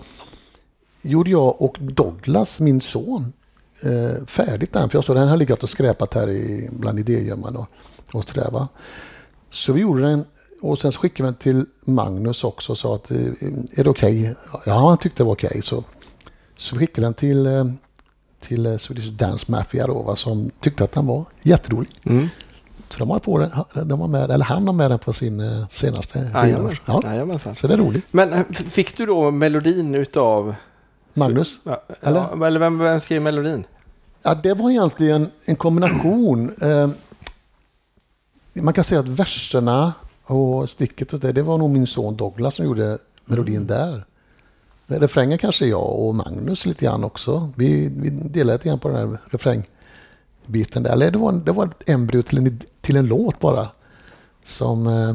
S3: gjorde jag och Douglas, min son, eh, färdigt den. För jag sa, den har legat och skräpat här i, bland idégömman och, och sådär va. Så vi gjorde den och sen skickade vi den till Magnus också och sa att eh, är det okej? Okay? Ja, han tyckte det var okej. Okay. Så, så vi skickade den till, eh, till eh, Swedish Dance Mafia då, va, som tyckte att den var jätterolig.
S2: Mm.
S3: Så de har på den, de har med, eller han har med den på sin senaste
S2: Jajamän.
S3: ja.
S2: Jajamensan.
S3: Så det är roligt.
S2: Men fick du då melodin utav
S3: Magnus?
S2: Ja,
S3: eller?
S2: Ja, eller vem, vem skrev melodin?
S3: Ja, det var egentligen en kombination. Eh, man kan säga att verserna och sticket och det, det var nog min son Douglas som gjorde melodin där. Refrängen kanske jag och Magnus lite grann också. Vi, vi delade lite grann på den här refrängbiten där. Eller det var, det var ett embryo till en, till en låt bara. Som eh,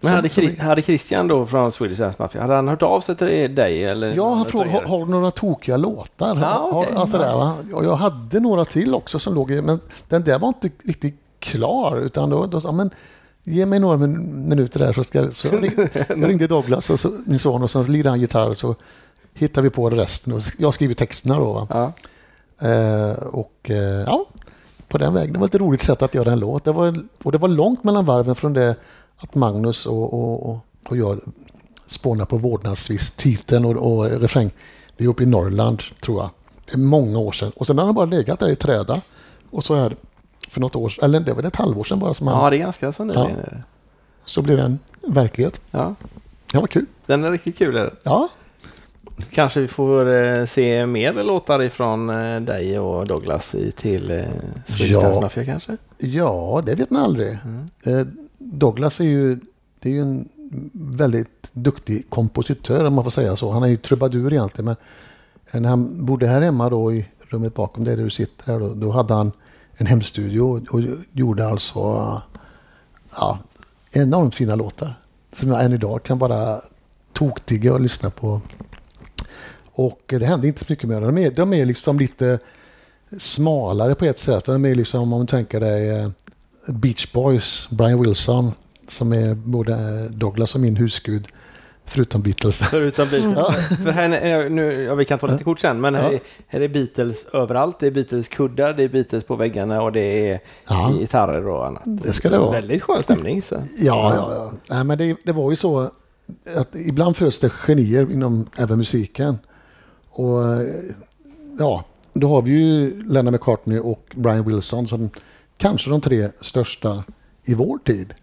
S2: men hade, som, hade Christian då från Swedish Dance Mafia, hade han hört av sig till dig? Eller
S3: ja, han frågade, har, har, du några tokiga låtar?
S2: Ja, okay.
S3: alltså där, va? Jag hade några till också som låg men den där var inte riktigt klar. Utan då, då men ge mig några minuter där så ska så jag, ringde, jag ringde Douglas, och så, min son, och så lirade han gitarr så hittade vi på resten. Och jag skriver texterna då.
S2: Ja.
S3: Eh, och eh, ja, på den vägen. Det var ett roligt sätt att göra en låt. Det var, och det var långt mellan varven från det att Magnus och, och, och jag spånar på vårdnadstvist, titeln och, och refräng. Det är uppe i Norrland tror jag. Det är många år sedan. Och sen har han bara legat där i träda. Och så här för något år eller det var ett halvår sedan bara. Som han,
S2: ja, det är ganska så. Ja.
S3: Så blir den verklighet.
S2: Ja.
S3: Det var kul.
S2: Den är riktigt kul. Är?
S3: Ja.
S2: Kanske vi får eh, se mer låtar ifrån eh, dig och Douglas i, till eh, Swedish ja. Mafia kanske?
S3: Ja, det vet man aldrig. Mm. Douglas är ju, det är ju en väldigt duktig kompositör om man får säga så. Han är ju trubadur egentligen. Men när han bodde här hemma då i rummet bakom dig där du sitter här då, då hade han en hemstudio och gjorde alltså ja, enormt fina låtar. Som jag än idag kan bara toktigga och lyssna på. Och det hände inte så mycket med dem. De är, de är liksom lite smalare på ett sätt. De är liksom, om du tänker dig eh, Beach Boys, Brian Wilson, som är både eh, Douglas och min husgud. Förutom Beatles.
S2: Förutom Beatles. Ja. För här, nu, ja, vi kan ta lite kort sen, men här, ja. här är Beatles överallt. Det är Beatles-kuddar, det är Beatles på väggarna och det är ja. gitarrer och annat.
S3: Det ska det vara.
S2: Väldigt skön stämning. Så.
S3: Ja, ja, ja. Nej, men det, det var ju så att ibland föds det genier inom även musiken. Och ja, då har vi ju Lennon McCartney och Brian Wilson som kanske de tre största i vår tid.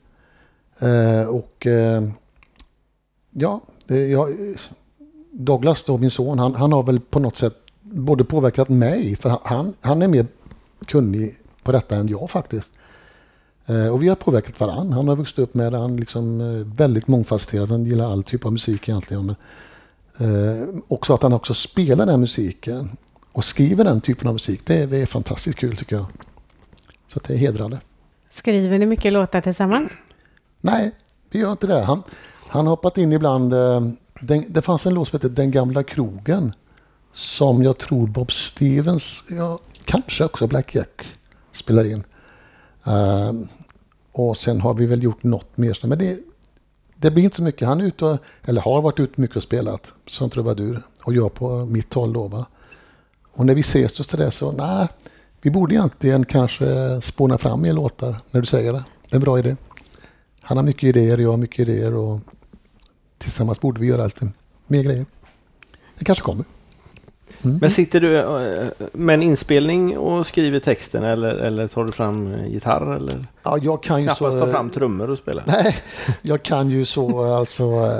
S3: Eh, och eh, ja, jag, Douglas då, min son, han, han har väl på något sätt både påverkat mig, för han, han är mer kunnig på detta än jag faktiskt. Eh, och vi har påverkat varandra. Han har vuxit upp med han liksom eh, väldigt mångfacetterad. Han gillar all typ av musik egentligen. Eh, också att han också spelar den musiken och skriver den typen av musik. Det, det är fantastiskt kul tycker jag. Så det är hedrande.
S1: Skriver ni mycket låtar tillsammans?
S3: Nej, vi gör inte det. Han, han har hoppat in ibland. Eh, den, det fanns en låt som hette Den gamla krogen. Som jag tror Bob Stevens, ja, kanske också Black Jack spelar in. Uh, och sen har vi väl gjort något mer. Men det, det blir inte så mycket. Han är ute och, eller har varit ute mycket och spelat som trubadur. Och jag på mitt håll då. Va? Och när vi ses just det så, nej, vi borde egentligen kanske spåna fram mer låtar när du säger det. Det är en bra idé. Han har mycket idéer, jag har mycket idéer och tillsammans borde vi göra lite mer grejer. Det kanske kommer.
S2: Mm. Men sitter du eh, med en inspelning och skriver texten eller, eller tar du fram eh, gitarr? Eller?
S3: Ja, jag kan ju
S2: Knappast
S3: så,
S2: ta fram trummor och spela?
S3: Nej, jag kan ju så alltså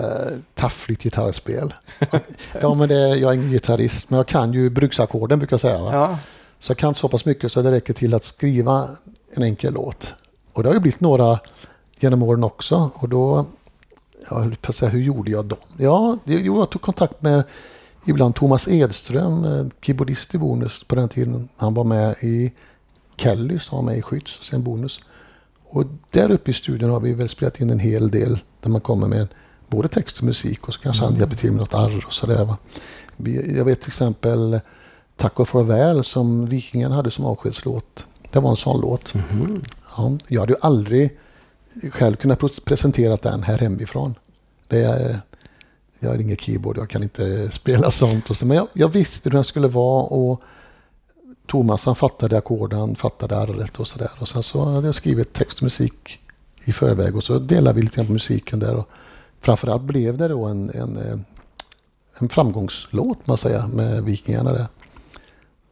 S3: taffligt gitarrspel. Ja, men det, jag är ingen gitarrist, men jag kan ju bruksackorden brukar jag säga. Va?
S2: Ja.
S3: Så jag kan så pass mycket så det räcker till att skriva en enkel låt. Och det har ju blivit några genom åren också. Och då, jag höll på att säga, hur gjorde jag dem? Ja, det, jo, jag tog kontakt med ibland Thomas Edström, eh, keyboardist i Bonus på den tiden. Han var med i Kellys, han var med i Skytts och sen Bonus. Och där uppe i studion har vi väl spelat in en hel del där man kommer med både text och musik och så kanske han hjälper till med något arr och sådär. Jag vet till exempel Tack och farväl som Vikingen hade som avskedslåt. Det var en sån låt. Ja, jag hade ju aldrig själv kunnat presentera den här hemifrån. Det är, jag har ingen keyboard, jag kan inte spela sånt. Och så, men jag, jag visste hur den skulle vara och Thomas han fattade ackorden, fattade arret och sådär. Och sen så hade jag skrivit text och musik i förväg och så delade vi lite grann på musiken där. Och framförallt blev det då en, en, eh, en framgångslåt man säger med Vikingarna där.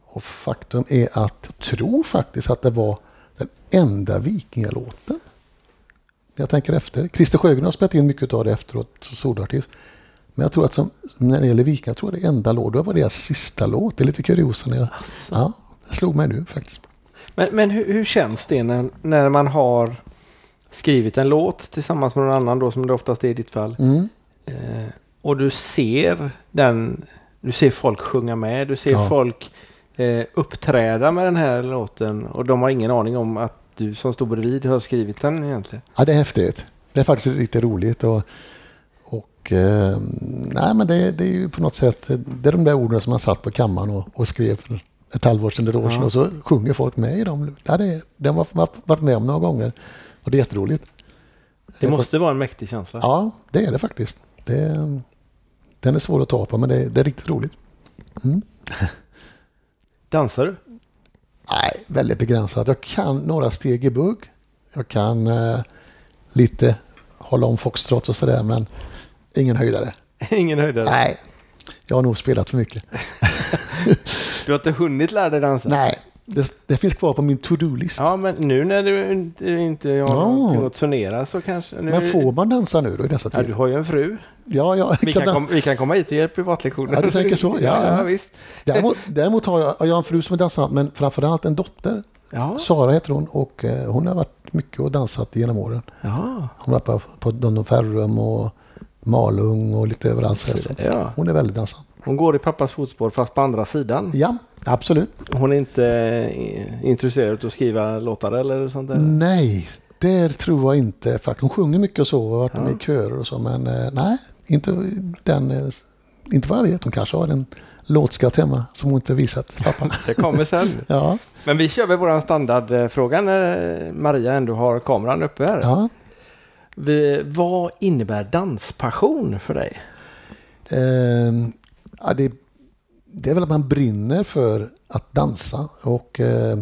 S3: Och faktum är att jag tror faktiskt att det var den enda Vikingalåten. Jag tänker efter. Christer Sjögren har spelat in mycket av det efteråt, som solartist. Men jag tror att som, när det gäller Vikingar, jag tror det enda låt. Det var deras sista låt. Det är lite kuriosa. När jag, ja, det slog mig nu faktiskt.
S2: Men, men hur, hur känns det när, när man har skrivit en låt tillsammans med någon annan då som det oftast är i ditt fall.
S3: Mm.
S2: Eh, och du ser den, du ser folk sjunga med, du ser
S3: Ja.
S2: folk eh, uppträda med den här låten och de har ingen aning om att du som stod bredvid har skrivit den egentligen.
S3: Ja, det är häftigt. Det är faktiskt riktigt roligt. Och, och eh, nej, men det, det är ju på något sätt det är de där orden som man satt på kammaren och, och skrev för ett halvår sedan, ett år sedan.
S2: Ja.
S3: Och så sjunger folk med i dem. Ja, det, det har man varit med om några gånger. Och det är jätteroligt.
S2: Det måste vara en mäktig känsla.
S3: Ja, det är det faktiskt. Det, den är svår att ta på, men det, det är riktigt roligt. Mm.
S2: Dansar du?
S3: Nej, väldigt begränsat. Jag kan några steg i bugg. Jag kan eh, lite hålla om foxtrot och sådär, men ingen höjdare.
S2: Ingen höjdare?
S3: Nej, jag har nog spelat för mycket.
S2: Du har inte hunnit lära dig dansa?
S3: Nej, det, det finns kvar på min to-do-list.
S2: Ja, men nu när du inte, inte har
S3: Ja.
S2: någonting att turnera så kanske... Nu,
S3: Men får man dansa nu då i dessa
S2: ja, du
S3: tider?
S2: har ju en fru.
S3: Ja, ja,
S2: Vi
S3: kan
S2: kom, vi kan komma hit och ge privatlektioner.
S3: Ja, du tänker så. Ja,
S2: ja,
S3: ja.
S2: visst.
S3: däremot, däremot har jag, jag har en fru som är dansant, men framförallt en dotter.
S2: Ja.
S3: Sara heter hon och eh, hon har varit mycket och dansat genom åren.
S2: ja.
S3: Hon har varit på, på Don Ferrum och Malung och lite överallt. Så. Hon är väldigt dansant.
S2: Hon går i pappas fotspår fast på andra sidan.
S3: Ja, absolut.
S2: Hon är inte eh, intresserad av att skriva låtar eller sånt där?
S3: Nej, det tror jag inte. Faktiskt. Hon sjunger mycket och så och varit
S2: Ja.
S3: med i körer och så. Men eh, nej, inte den. eh, Inte vet. Hon kanske har en låtskatt hemma som hon inte visat pappa.
S2: Det kommer sen.
S3: Ja,
S2: Men vi kör väl våran standardfråga när Maria ändå har kameran uppe här.
S3: ja.
S2: Vi, vad innebär danspassion för dig?
S3: Eh, ja det, det är väl att man brinner för att dansa. Och eh,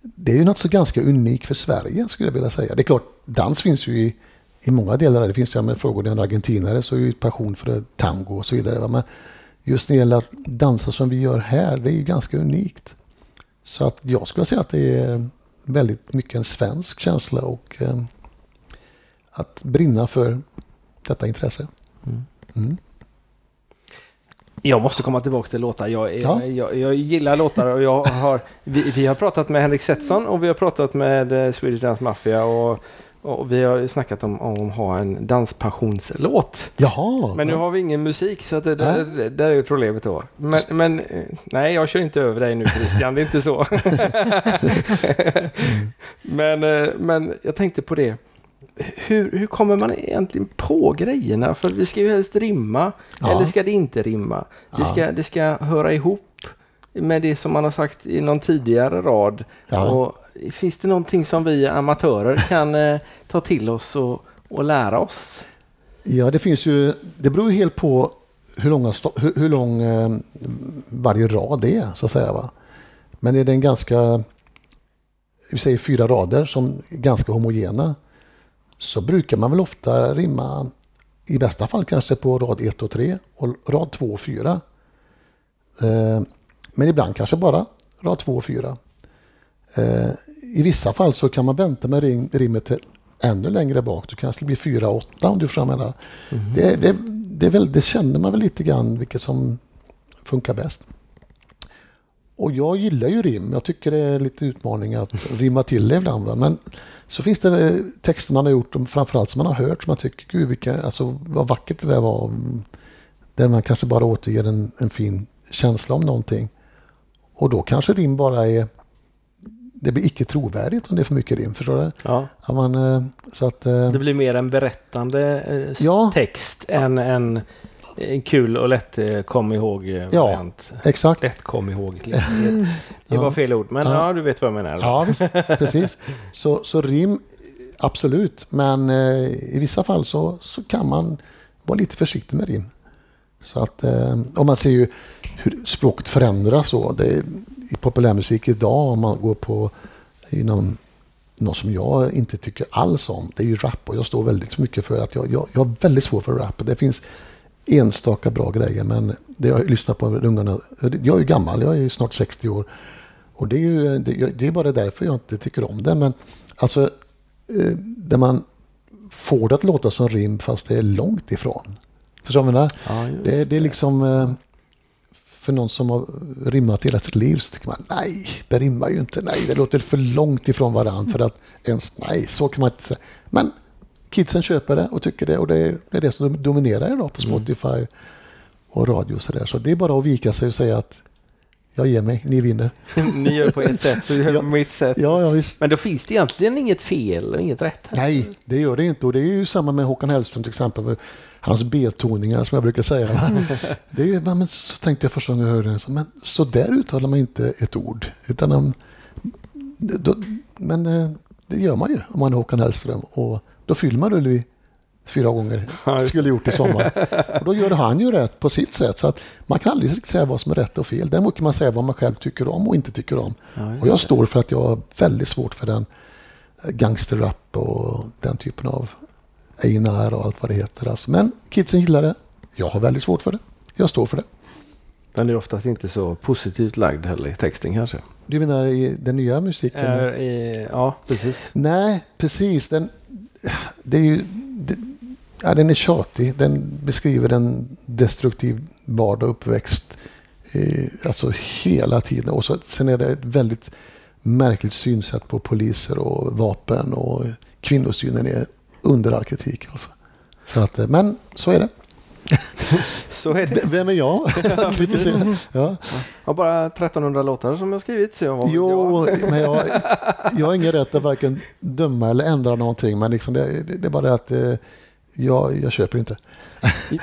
S3: det är ju något så ganska unikt för Sverige skulle jag vilja säga. Det är klart, dans finns ju i, i många delar. Det finns ju, med frågor en argentinare så är ju passion för tango och så vidare. va. Men just när det gäller att dansa som vi gör här, det är ju ganska unikt. Så att jag skulle säga att det är väldigt mycket en svensk känsla och eh, att brinna för detta intresse. Mm.
S2: Jag måste komma tillbaka till låtar. Jag, är,
S3: Ja.
S2: jag, jag gillar låtar och jag har, vi, vi har pratat med Henrik Setson och vi har pratat med eh, Swedish Dance Mafia och, och vi har snackat om, om att ha en danspassionslåt.
S3: Jaha.
S2: Men nu har vi ingen musik så att det, där, det, där är ju problemet då. Men, men eh, nej, jag kör inte över dig nu Christian, det är inte så. men, eh, men jag tänkte på det. Hur, hur kommer man egentligen på grejerna? För vi ska ju helst rimma,
S3: Ja.
S2: eller ska det inte rimma? Det
S3: Ja.
S2: ska, det ska höra ihop med det som man har sagt i någon tidigare rad.
S3: Ja.
S2: Och finns det någonting som vi amatörer kan eh, ta till oss och, och lära oss?
S3: Ja, det finns ju. Det beror ju helt på hur, långa, hur, hur lång eh, varje rad är så att säga. Va? Men är det en ganska, vi säger fyra rader som är ganska homogena så brukar man väl ofta rimma i bästa fall kanske på rad 1 och 3 och rad 2 och 4. Eh, men ibland kanske bara rad 2 och 4. Eh, I vissa fall så kan man vänta med rim, rimmet till ännu längre bak. Du kanske blir 4 och 8 om du jag menar. Det, det, det, väl, det känner man väl lite grann vilket som funkar bäst. Och jag gillar ju rim. Jag tycker det är lite utmaning att rimma till det ibland. Va? Men så finns det eh, texter man har gjort, och framförallt som man har hört, som man tycker, gud vilka, alltså, vad vackert det där var. Där man kanske bara återger en, en fin känsla om någonting. Och då kanske rim bara är det blir icke trovärdigt om det är för mycket rim. Förstår du?
S2: Ja.
S3: Ja, man, eh, så att, eh,
S2: Det blir mer en berättande
S3: Ja.
S2: text än en, en kul och lätt eh, kom ihåg eh,
S3: Ja.
S2: variant.
S3: exakt.
S2: Lätt kom ihåg. Det
S3: Ja.
S2: var fel ord, men
S3: Ja.
S2: ja. du vet vad jag menar.
S3: Ja, visst, precis. Så, så rim, absolut. Men eh, i vissa fall så, så kan man vara lite försiktig med rim. Så att, eh, och man ser ju hur språket förändras. Så. Det, är- I populärmusik idag, om man går på inom något som jag inte tycker alls om, det är ju rap. Och jag står väldigt mycket för att jag, jag, jag har väldigt svårt för rap. Det finns enstaka bra grejer, men det jag lyssnar på ungarna. Jag är ju gammal, jag är ju snart 60 år. Och det är ju det, det är bara därför jag inte tycker om det. Men alltså, eh, där man får det att låta som rim fast det är långt ifrån. Förstår du vad jag menar?
S2: Ja,
S3: Det, det är liksom eh, för någon som har rimmat hela sitt liv så tycker man nej, det rimmar ju inte. Nej, det låter för långt ifrån varandra för att ens nej, så kan man inte säga. Men kidsen köper det och tycker det och det är det, är det som dominerar idag på Spotify och radio och så där. Så det är bara att vika sig och säga att jag ger mig, ni vinner.
S2: Ni gör på ett sätt, så gör jag
S3: Ja.
S2: på mitt sätt.
S3: Ja, ja visst.
S2: Men då finns det egentligen inget fel och inget rätt. här.
S3: Nej, det gör det inte. Och det är ju samma med Håkan Hellström till exempel. Hans B-toningar som jag brukar säga. Det är ju, men så tänkte jag första gången jag hörde det. Så, men så där uttalar man inte ett ord. Utan om, då, men eh, det gör man ju om man är Håkan Hellström. Och då man Ullevi fyra gånger. Skulle gjort i sommar. Och då gör han ju rätt på sitt sätt. Så att man kan aldrig riktigt säga vad som är rätt och fel. Däremot kan man säga vad man själv tycker om och inte tycker om.
S2: Ja,
S3: Och jag
S2: det.
S3: står för att jag har väldigt svårt för den eh, gangsterrap och den typen av Einar och allt vad det heter. Alltså. Men kidsen gillar det. Jag har väldigt svårt för det. Jag står för det.
S2: Den är oftast inte så positivt lagd heller i texten kanske.
S3: Du menar i den nya musiken?
S2: Är i, ja, precis.
S3: Nej, precis. Den, det är ju, det, ja, den är tjatig. Den beskriver en destruktiv vardag och uppväxt. Eh, alltså hela tiden. Och så, sen är det ett väldigt märkligt synsätt på poliser och vapen. Och kvinnosynen är under all kritik. Alltså. Så att, eh, men så är det.
S2: Så är det.
S3: Vem är jag? Ja.
S2: Jag har bara 1300 låtar som jag skrivit. Så jag var
S3: Jo,
S2: jag.
S3: men jag, jag har ingen rätt att varken döma eller ändra någonting. Men liksom det, det, det är bara att eh, jag, jag köper inte.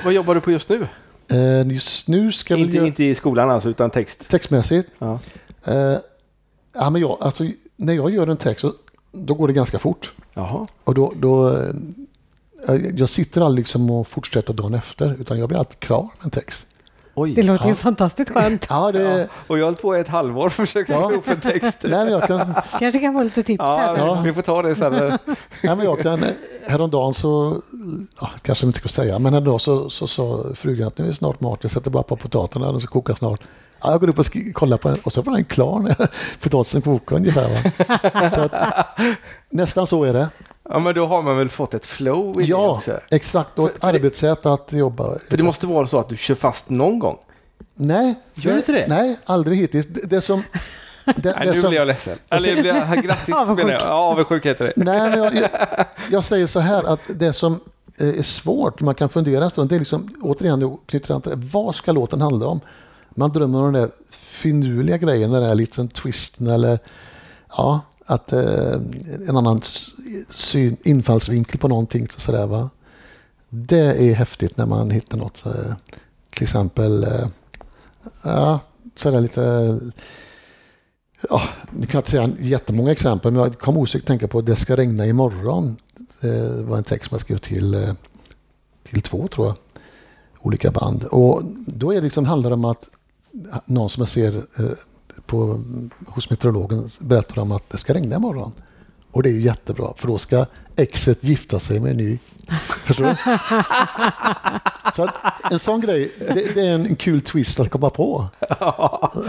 S2: Vad jobbar du på just nu?
S3: Eh, just nu ska
S2: Inte,
S3: göra
S2: inte i skolan alltså, utan text.
S3: textmässigt.
S2: Ja.
S3: Eh, ja, men jag, alltså, när jag gör en text så, då går det ganska fort.
S2: Jaha.
S3: Och då, då, eh, jag- jag sitter aldrig liksom och fortsätter dagen efter. Utan jag blir alltid klar med en text.
S2: Oj.
S1: Det låter ju
S3: Ja.
S1: fantastiskt skönt.
S3: Ja, det,
S2: Ja. Och jag har hållit på i ett halvår och försökt
S3: Ja.
S2: få ihop en text.
S3: nej, jag kan,
S1: Kanske kan få lite tips här
S2: Ja, vi får ta det sen.
S3: Nej, men jag kan, häromdagen så, ja, kanske inte ska säga, men häromdagen så, så sa frugan att nu är det snart mat, jag sätter bara på potaterna, den ska koka snart. Ja, jag går upp och sk- kollar på den och så var den klar när potatisen kokade ungefär. Va? Så att, nästan så är det.
S2: Ja, men då har man väl fått ett flow i det
S3: Ja,
S2: också.
S3: exakt. Och ett
S2: För- för det-
S3: arbetssätt att jobba.
S2: För det måste vara så att du kör fast någon gång.
S3: Nej.
S2: Gör du inte det?
S3: Nej, aldrig hittills. Det, det som... Det,
S2: Nej,
S3: det
S2: nu
S3: som
S2: blir jag ledsen. Eller jag blir, grattis menar jag. Ja, avundsjuk heter det.
S3: Nej, men jag, jag, jag säger så här att det som eh, är svårt, man kan fundera en stund, det är liksom återigen, knyter an till det, vad ska låten handla om? Man drömmer om den där finurliga grejen, den där liten twisten eller ja, att eh, en annan syn, infallsvinkel på någonting. Så där, va? Det är häftigt när man hittar något, så, till exempel, eh, ja, sådär lite Ja, nu kan jag inte säga jättemånga exempel, men jag kom osökt att tänka på Det ska regna imorgon. Det var en text som jag skrev till, eh, till två, tror jag, olika band. Och då är det liksom, handlar det om att någon som jag ser eh, på, hos meteorologen berättar om att det ska regna imorgon. Och det är ju jättebra, för då ska exet gifta sig med en ny. Förstår du? Så en sån grej, det, det är en, kul twist att komma på.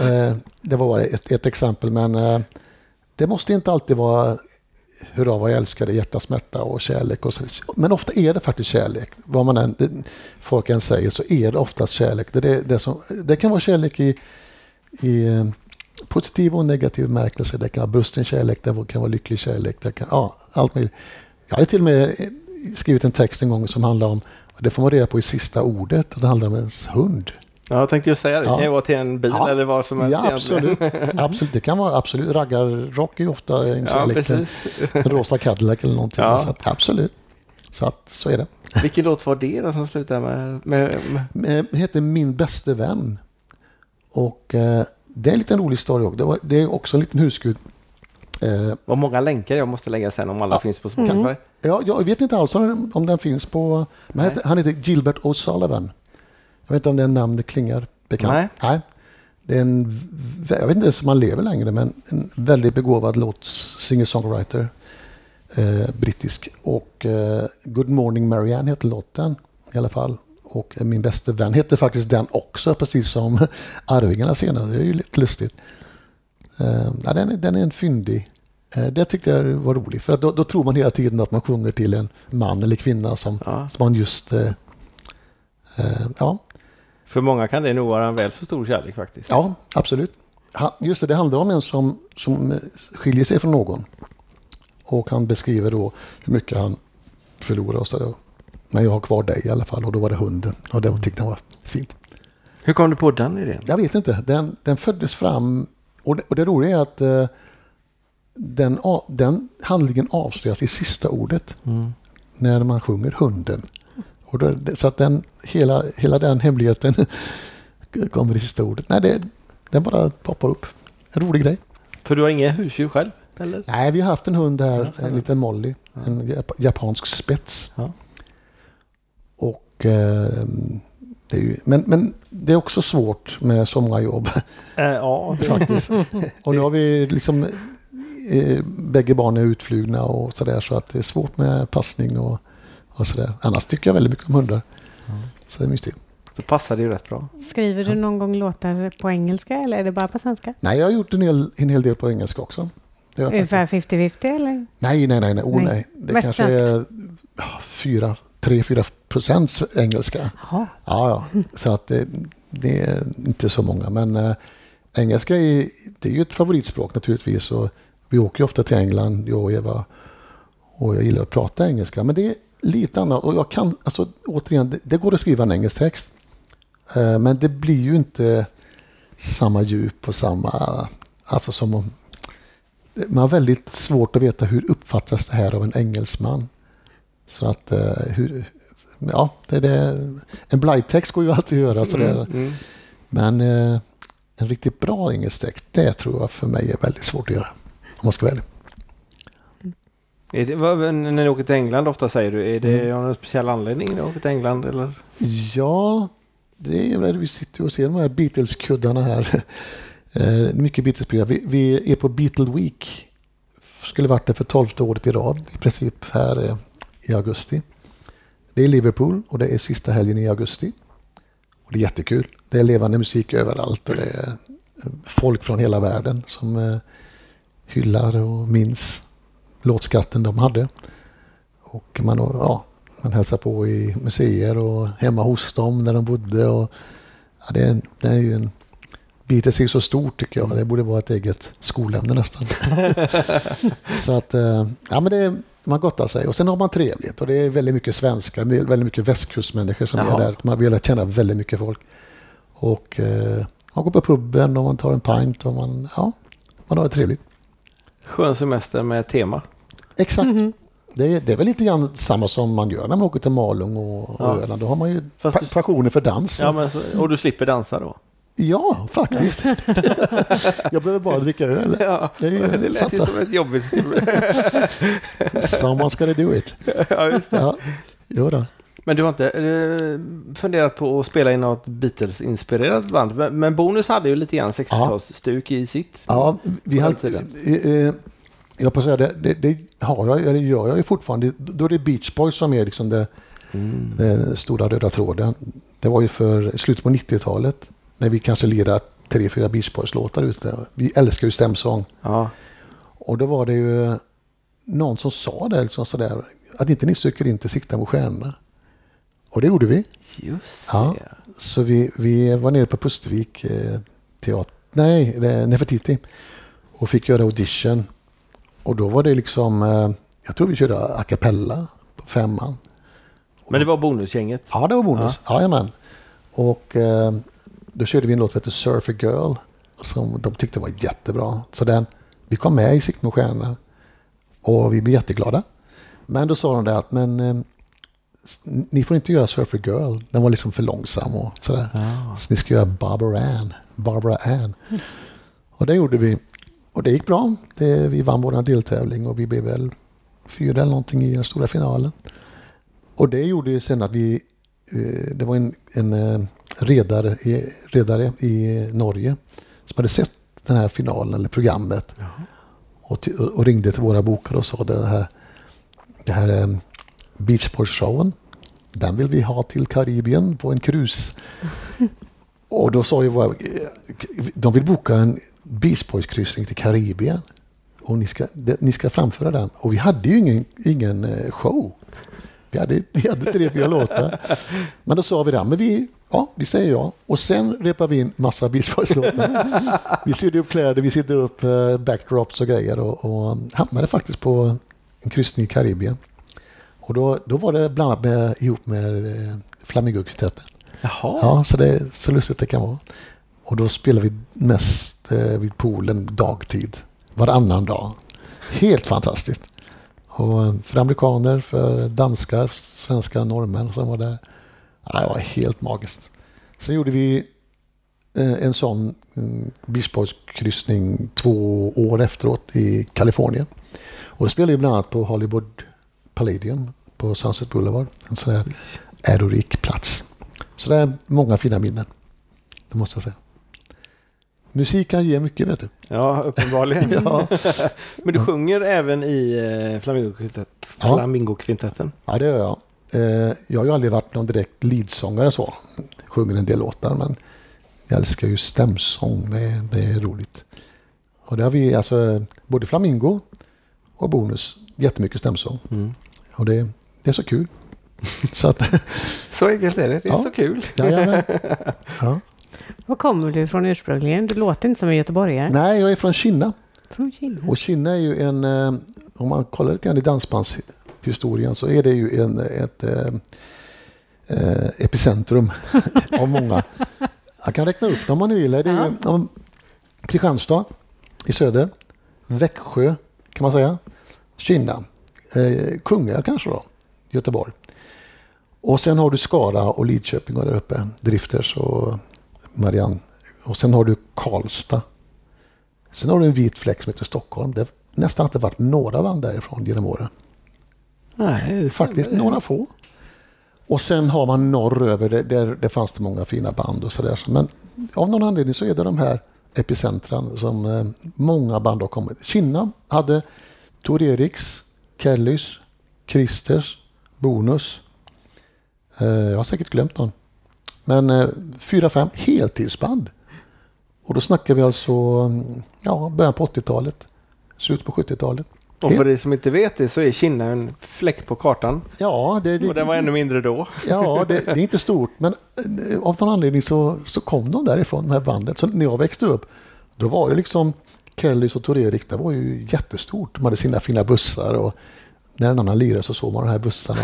S3: Eh, det var bara ett, ett exempel, men eh, det måste inte alltid vara hurra vad jag älskar dig, hjärta, smärta och kärlek. Och så. Men ofta är det faktiskt kärlek. Vad man än, folk än säger så är det oftast kärlek. Det, det, det, som, det kan vara kärlek i, i, eh, positiv och negativ märkelse. Det kan vara brusten kärlek, det kan vara lycklig kärlek. Det kan, ja, allt möjligt. Jag hade till och med eh, skrivit en text en gång som handlar om, det får man reda på i sista ordet, att det handlar om ens hund.
S2: Ja, jag tänkte just säga det. Det
S3: Ja.
S2: kan ju vara till en bil
S3: Ja.
S2: eller vad som helst.
S3: Ja, absolut. absolut. Det kan vara absolut. Raggarrock är ju ofta en
S2: Ja,
S3: kärlek
S2: precis.
S3: en rosa Cadillac eller någonting.
S2: Ja.
S3: Så att, absolut. Så att så är det.
S2: Vilken låt var det då som slutade med... med, med
S3: Eh, Det heter Min bäste vän. Och eh, det är en liten rolig story också. Det, var, det är också en liten husgud. Eh,
S2: vad många länkar jag måste lägga sen om alla
S3: Ja.
S2: finns på Spotify.
S3: ja, jag vet inte alls om, om den finns på... Men heter, han heter Gilbert O'Sullivan. Jag vet inte om det är namnet klingar bekant.
S2: Nej.
S3: Nej. Det är en, jag vet inte ens om han lever längre, men en väldigt begåvad låt, singer-songwriter. Eh, brittisk. Och eh, Good Morning Marianne heter låten i alla fall. Och min bästa vän heter faktiskt den också, precis som Arvingarna senare. Det är ju lite lustigt. Eh, ja, den, är, den är en fyndig. Eh, det tyckte jag var roligt, för att då, då tror man hela tiden att man sjunger till en man eller kvinna som,
S2: Ja.
S3: som man just... Eh, eh, ja,
S2: För många kan det nog vara en väl så stor kärlek faktiskt.
S3: Ja, absolut. Just det, det handlar om en som, som skiljer sig från någon. Och han beskriver då hur mycket han förlorar och sådär. Men jag har kvar dig i alla fall och då var det hunden. Och det tyckte han var fint.
S2: Hur kom du på den idén?
S3: Jag vet inte, den, den föddes fram och det, och det roliga är att eh, den, den handlingen avslöjas i sista ordet
S2: Mm.
S3: när man sjunger hunden. Och då, så att den, hela, hela den hemligheten kommer i sista ordet. Nej, det, den bara poppar upp. En rolig grej.
S2: För du har inga husdjur själv? Eller?
S3: Nej, vi har haft en hund här, en liten Molly. En jap- japansk spets.
S2: Ja.
S3: Och eh, det är ju, men, men det är också svårt med sommarjobb
S2: Eh, ja, det-
S3: faktiskt. Och nu har vi liksom eh, bägge barnen är utflugna och sådär så att det är svårt med passning och, och sådär. Annars tycker jag väldigt mycket om hundar. Så det är mysigt.
S2: så passar det ju rätt bra.
S1: Skriver du någon gång låtar på engelska eller är det bara på svenska?
S3: Nej, jag har gjort en hel, en hel del på engelska också.
S1: Ungefär 50-50 eller?
S3: Nej, nej, nej. nej. Oh,
S1: Nej.
S3: nej. Det
S1: Mest
S3: kanske är ja, fyra, tre, fyra procent engelska.
S1: Jaha.
S3: Ja, ja. Så att det, det är inte så många. Men äh, engelska är, det är ju ett favoritspråk naturligtvis. Och vi åker ju ofta till England, jag och Eva. Och jag gillar att prata engelska. Men det är lite annat. Och jag kan, alltså återigen, det, det går att skriva en engelsk text. Eh, men det blir ju inte samma djup och samma, alltså som om man har väldigt svårt att veta hur uppfattas det här av en engelsman. Så att eh, hur, ja, det, det, en blindtext går ju alltid att göra sådär.
S2: Mm, mm.
S3: Men eh, en riktigt bra engelsk text, det tror jag för mig är väldigt svårt att göra. Om man ska vara ärlig.
S2: Är det, vad, när ni åker till England ofta säger du, är det
S3: Mm.
S2: av någon speciell anledning ni åker till England eller?
S3: Ja, det är väl, vi sitter och ser de här Beatles-kuddarna här. Eh, mycket Beatles-program. Vi, vi är på Beatle Week. Skulle varit det för tolfte året i rad i princip här eh, i augusti. Det är Liverpool och det är sista helgen i augusti. Och det är jättekul. Det är levande musik överallt och det är eh, folk från hela världen som eh, hyllar och minns låtskatten de hade. Och man, ja, man hälsar på i museer och hemma hos dem när de bodde. Och, ja, det, är, en- det är ju en Beatles är ju så stort tycker jag. Det borde vara ett eget skolämne nästan. så att, eh, ja men det är, man gottar sig. Och sen har man trevligt och det är väldigt mycket svenskar, det väldigt mycket västkustmänniskor som
S2: Jaha.
S3: är där. Man vill lära känna väldigt mycket folk. Och eh, man går på puben och man tar en pint och man, ja, man har det trevligt.
S2: Skön semester med tema.
S3: Exakt.
S1: Mhm.
S3: Det är, det är väl lite grann samma som man gör när man åker till Malung och, och
S2: Ja.
S3: Öland. Då har man ju pa- passionen för dans.
S2: Ja, men så, och du slipper dansa då?
S3: Ja, faktiskt. jag behöver bara dricka öl.
S2: Ja,
S3: Det är-
S2: det lät ju som ett jobbigt...
S3: Someone's gonna do it.
S2: ja, just det.
S3: Ja, jo då.
S2: Men du har inte eh, funderat på att spela i något Beatles-inspirerat band? Men, men Bonus hade ju lite grann 60-talsstuk i sitt.
S3: Ja, vi
S2: tiden.
S3: eh, eh, jag på säga det, det, det har jag, eller gör jag ju fortfarande. Då är det Beach Boys som är liksom det,
S2: Mm.
S3: den stora röda tråden. Det var ju för slutet på 90-talet när vi kanske lirade tre, fyra Beach Boys-låtar ute. Vi älskar ju stämsång.
S2: Ja.
S3: Och då var det ju någon som sa det, liksom sådär, att inte ni söker in till Sikta mot stjärnorna. Och det gjorde vi.
S2: Just
S3: Ja.
S2: det.
S3: Så vi, vi var nere på Pustervik eh, teater, nej, Nefertiti. Och fick göra audition. Och då var det liksom, eh, jag tror vi körde a cappella på femman.
S2: Men det var bonusgänget.
S3: Ja, det var bonus. Ja. Jajamän. Och eh, då körde vi en låt som heter Surfer Girl. Som de tyckte var jättebra. Så den, vi kom med i Sikt mot stjärnorna. Och vi blev jätteglada. Men då sa de det att men eh, ni får inte göra Surfer Girl. Den var liksom för långsam och sådär. Så ni ska göra Barbara Ann. Barbara Ann. Och det gjorde vi. Och det gick bra. Det, vi vann vår deltävling och vi blev väl fyra eller någonting i den stora finalen. Och det gjorde ju sen att vi, eh, det var en, en eh, redare, i- redare i Norge som hade sett den här finalen eller programmet och, ty- och ringde till våra bokare och sa det här, det här eh, Beachboard-showen, den vill vi ha till Karibien på en krus. Och då sa ju våra, de vill boka en Beachboys-kryssning till Karibien. Och ni ska, det, ni ska framföra den. Och vi hade ju ingen, ingen eh, show. Vi hade, vi hade tre, fyra låtar. Men då sa vi det, men vi, ja, vi säger ja. Och sen repar vi in massa Beach Boys-låtar. Vi sydde upp kläder, vi sydde upp eh, backdrops och grejer och, och hamnade faktiskt på en kryssning i Karibien. Och då, då var det bland annat med, ihop med eh, Flamingokvintetten.
S2: Jaha.
S3: Ja, så det är så lustigt det kan vara. Och då spelar vi mest eh, vid poolen dagtid. Varannan dag. Helt fantastiskt. Och eh, för amerikaner, för danskar, svenska norrmän som var där. Ja, det var helt magiskt. Sen gjorde vi eh, en sån mm, Beach två år efteråt i Kalifornien. Och då spelade vi bland annat på Hollywood Palladium på Sunset Boulevard. En sån här ärorik plats. Så det är många fina minnen. Det måste jag säga. Musik kan ge mycket vet du.
S2: Ja, uppenbarligen.
S3: Ja,
S2: Men du sjunger även i eh,
S3: Ja.
S2: Flamingokvintetten?
S3: ja det gör jag. Eh, jag har ju aldrig varit någon direkt leadsångare så. Sjunger en del låtar men jag älskar ju stämsång. Det, är- det är roligt. Och det har vi alltså både Flamingo och Bonus. Jättemycket stämsång.
S2: Mm.
S3: Och det, det är så kul. så att,
S2: Så enkelt är det. Det är
S3: Ja.
S2: så kul.
S3: jajamän. ja.
S1: Var kommer du ifrån ursprungligen? Du låter inte som en göteborgare.
S3: Nej, jag är från Kina.
S1: Från Kina.
S3: Och Kina är ju en, eh, om man kollar lite grann i dansbandshistorien så är det ju en, ett eh, eh, epicentrum av många. Jag kan räkna upp dem om ni vill. Det är ju ja. Kristianstad i söder, Växjö kan man säga, Kina, eh, Kungälv kanske då, Göteborg. Och sen har du Skara och Lidköping och där uppe, Drifters och Marianne. Och sen har du Karlstad Sen har du en vit fläck som heter Stockholm. Det har nästan inte varit några band därifrån genom åren.
S2: Nej,
S3: Faktiskt några få. Och sen har man norröver, där, där, fanns det många fina band och sådär. Men av någon anledning så är det de här epicentran som eh, många band har kommit. Kina hade Tor Eriks, Kellys, Christers, Bonus. Eh, jag har säkert glömt någon. Men eh, fyra, fem heltidsband. Och då snackar vi alltså mm, ja, början på 80-talet. Slutet på 70-talet.
S2: Och för er som inte vet det så är Kina en fläck på kartan.
S3: Ja, det, det,
S2: Och den var ännu mindre då.
S3: Ja, det, det är inte stort, men eh, av någon anledning så, så kom de därifrån, det här bandet. Så när jag växte upp, då var det liksom Kellys och Tor Erik, det var ju jättestort. De hade sina fina bussar och när en annan lirade så såg man de här bussarna.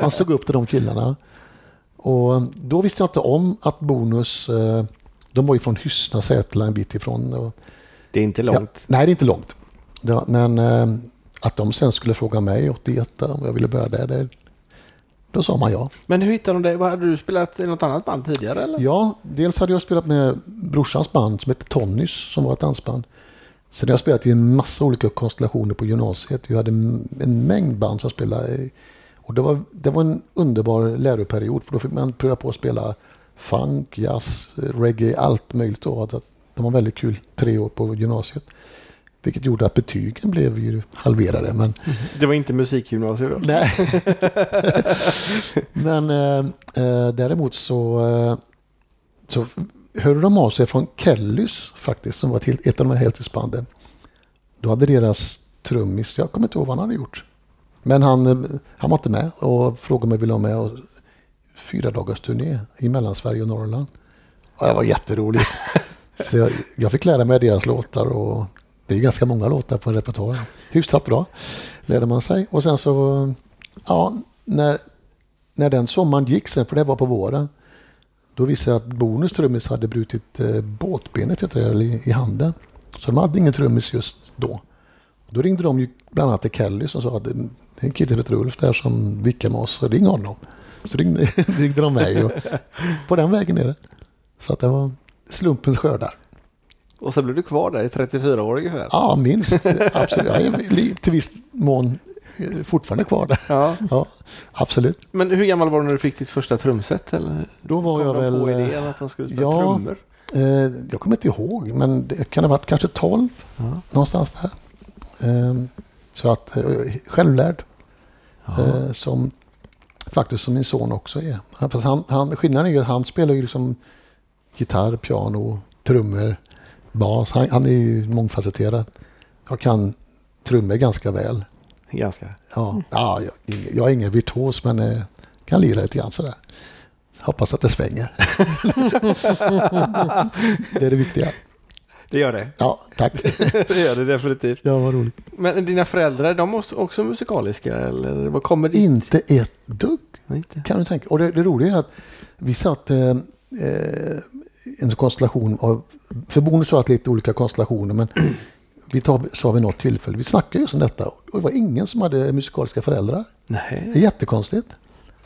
S3: Man såg upp till de killarna. Och då visste jag inte om att Bonus, eh, de var ju från Hyssna, Sätla en bit ifrån.
S2: Det är inte långt.
S3: Ja, nej, det är inte långt. Var, men eh, att de sen skulle fråga mig 81 om jag ville börja där, det, då sa man ja.
S2: Men hur hittade de dig? Hade du spelat i något annat band tidigare eller?
S3: Ja, dels hade jag spelat med brorsans band som hette Tonnys som var ett dansband. Sen har jag spelat i en massa olika konstellationer på gymnasiet. Jag hade en mängd band som spelade. i- Och det var, det var en underbar läroperiod för då fick man pröva på att spela funk, jazz, reggae, allt möjligt. Då. Det var väldigt kul tre år på gymnasiet. Vilket gjorde att betygen blev ju halverade. Men
S2: Det var inte musikgymnasium då?
S3: Nej. Men eh, eh, däremot så, eh, så hörde de av sig från Kellys faktiskt, som var till ett av de här heltidsbanden. Då hade deras trummis, jag kommer inte ihåg vad han hade gjort. Men han, eh, han var inte med och frågade om jag ville ha med och fyra dagars turné i Mellansverige och Norrland. Och det var jätteroligt. Så jag, jag fick lära mig deras låtar och det är ganska många låtar på en repertoar. Hyfsat bra lärde man sig. Och sen så, ja, när, när den sommaren gick sen, för det var på våren, då visade jag att Bonus trummis hade brutit eh, båtbenet jag, eller i, i handen. Så de hade ingen trummis just då. Då ringde de ju bland annat till Kelly som sa att mm, det är en kille som heter Ulf där som vickar med oss, så ring honom. Så ringde, ringde de mig och på den vägen är det. Så att det var slumpens skördar.
S2: Och så blev du kvar där i 34 år ungefär.
S3: Ja, minst. Absolut. Jag är till viss mån eh, fortfarande kvar där.
S2: Ja.
S3: Ja, absolut.
S2: Men hur gammal var du när du fick ditt första trumset? Eller
S3: Då var
S2: kom
S3: jag väl...
S2: på
S3: eh,
S2: idén att de skulle spela
S3: ja.
S2: trummor?
S3: Eh, jag kommer inte ihåg, men det kan ha varit kanske 12
S2: Ja.
S3: någonstans där. Eh, så att eh, självlärd. Eh, som faktiskt som min son också är. Han, han, skillnaden är ju att han spelar ju liksom gitarr, piano, trummor, bas. Han, han är ju mångfacetterad. Jag kan trummor ganska väl.
S2: Ganska.
S3: Ja, ja jag, jag är ingen virtuos men eh, kan lira lite grann sådär. Hoppas att det svänger. det är det viktiga.
S2: Det gör det.
S3: Ja, tack.
S2: det gör det definitivt.
S3: Ja, vad roligt.
S2: Men dina föräldrar, de är också musikaliska eller vad kommer det?
S3: Inte ett dugg
S2: Inte.
S3: kan du tänka. Och det, det roliga är att vi satt eh, eh, en konstellation av, för Bonus har haft lite olika konstellationer men vi tar, sa vid något tillfälle, vi snackade just om detta och det var ingen som hade musikaliska föräldrar. Det är
S2: Nej.
S3: jättekonstigt.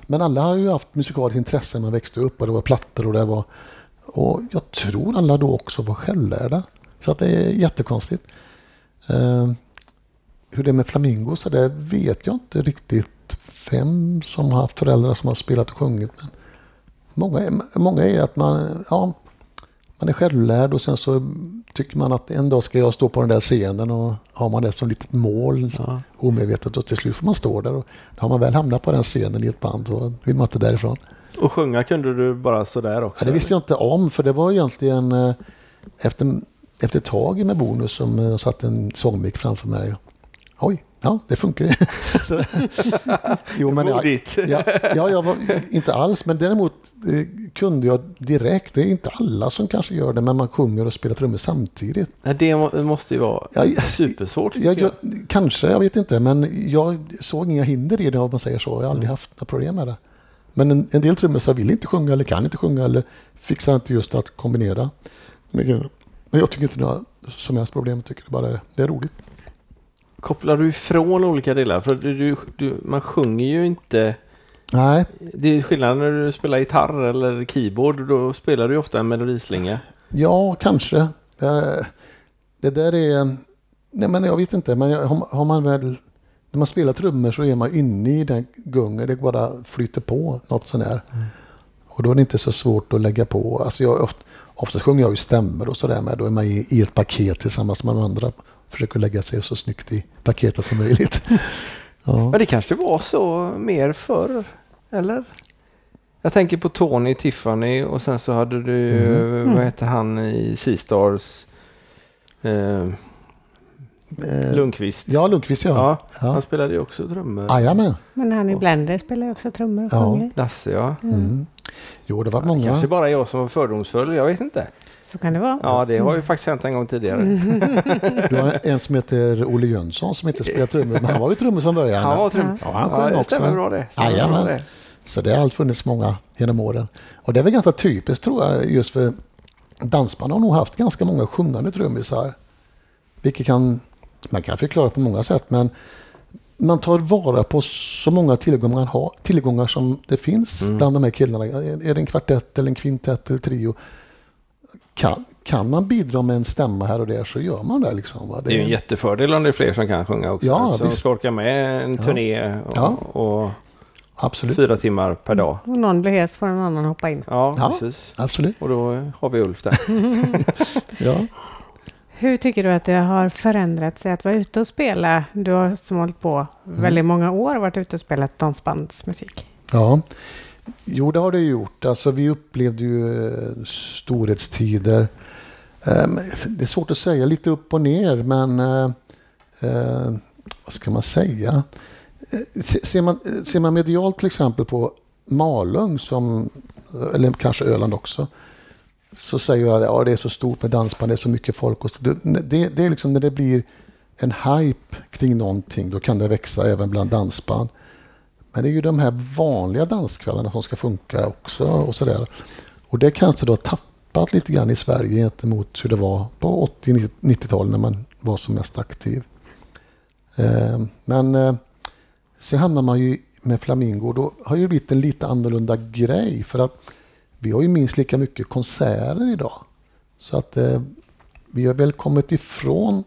S3: Men alla har ju haft musikaliskt intresse när man växte upp och det var plattor och det var... Och jag tror alla då också var självlärda. Så att det är jättekonstigt. Eh, hur det är med flamingos, så det vet jag inte riktigt vem som har haft föräldrar som har spelat och sjungit. Men många, är, många är att man, ja, man är självlärd och sen så tycker man att en dag ska jag stå på den där scenen och har man det som litet mål
S2: Ja.
S3: omedvetet och till slut får man stå där och har man väl hamnat på den scenen i ett band så vill man inte därifrån.
S2: Och sjunga kunde du bara sådär också?
S3: Ja, det visste jag inte om för det var egentligen eh, efter, efter ett tag med Bonus som eh, satt en sångmick framför mig. Oj, ja det funkar. Så- jo, men jag, ja, ja, jag var inte alls, men däremot eh, kunde jag direkt, det är inte alla som kanske gör det, men man sjunger och spelar trummor samtidigt.
S2: Det må- det måste ju vara
S3: Ja,
S2: supersvårt.
S3: Jag,
S2: jag.
S3: kanske, jag vet inte, men jag såg inga hinder i det om man säger så. Jag har aldrig haft några problem med det. Men en, en del trummisar vill inte sjunga eller kan inte sjunga eller fixar inte just att kombinera. Men jag tycker inte det är som helst problem. Jag tycker det bara det är roligt.
S2: Kopplar du ifrån olika delar? För du, du, man sjunger ju inte...
S3: Nej,
S2: Det är skillnad när du spelar gitarr eller keyboard. Då spelar du ofta en melodislinga.
S3: ja kanske. Eh, Det där är... Nej, men jag vet inte, men har, man väl... När man spelar trummor så är man inne i den gungen. Det bara flyter på något sånt där. Och då är det inte så svårt att lägga på. Alltså jag, ofta, oftast sjunger jag ju stämmer och sådär med. Då är man i, i ett paket tillsammans med de andra. Försöker lägga sig så snyggt i paketet som möjligt. Ja.
S2: Men det kanske var så mer förr, eller? Jag tänker på Tony, Tiffany och sen så hade du,
S3: Mhm.
S2: vad heter han i Seastars? Eh,
S3: Eh,
S2: Lundqvist.
S3: ja, Lundqvist ja.
S2: Ja,
S3: ja.
S2: han spelade ju också trummor.
S3: Jajamän.
S1: Men han i Blender spelar ju också trummor och
S3: Ja.
S1: sjunger.
S2: Lasse ja.
S3: Mm. Jo, det var
S2: Det
S3: många.
S2: kanske bara jag som var fördomsfull, jag vet inte.
S1: Så kan det vara.
S2: Ja, det har ju faktiskt hänt en gång tidigare.
S3: Du har en som heter Olle Jönsson som inte spelar trummor. Men han var ju trummor från början.
S2: Han var trum.
S3: Ja, han
S2: Ja,
S3: sjöng
S2: det
S3: också.
S2: stämmer bra det. Stämmer bra det.
S3: Så det har allt funnits många genom åren. Och det är väl ganska typiskt tror jag just för dansband har nog haft ganska många sjungande trummisar. Vilket kan, man kan förklara på många sätt men man tar vara på så många tillgångar, man har, tillgångar som det finns
S2: Mm.
S3: bland de här killarna. Är det en kvartett eller en kvintett eller trio? Kan, kan man bidra med en stämma här och där så gör man det. Liksom, va?
S2: Det är ju en jättefördel om det är fler som kan sjunga också.
S3: Ja,
S2: som
S3: visst.
S2: ska orka med en
S3: Ja.
S2: turné och,
S3: Ja.
S2: och
S3: Absolut.
S2: fyra timmar per dag.
S1: Och någon blir hes får en annan hoppa in.
S2: Ja,
S3: Ja.
S2: precis.
S3: Absolut.
S2: Och då har vi Ulf där.
S3: Ja.
S1: Hur tycker du att det har förändrat sig att vara ute och spela? Du har som hållit på
S3: Mm.
S1: väldigt många år varit ute och spelat dansbandsmusik.
S3: Ja, jo det har det gjort. Alltså vi upplevde ju eh, storhetstider. Ehm, det är svårt att säga, lite upp och ner men eh, eh vad ska man säga? Eh, ser man, ser man medialt till exempel på Malung som, eller kanske Öland också. så säger jag att ja, det är så stort med dansband, det är så mycket folk. Och så, det, det, det är liksom när det blir en hype kring någonting, då kan det växa även bland dansband. Men det är ju de här vanliga danskvällarna som ska funka också och sådär. Och det kanske då har tappat lite grann i Sverige gentemot hur det var på 80-90-talet när man var som mest aktiv. Eh, men eh, sen hamnar man ju med Flamingo, då har det blivit en lite annorlunda grej för att vi har ju minst lika mycket konserter idag. Så att eh, vi har väl kommit ifrån,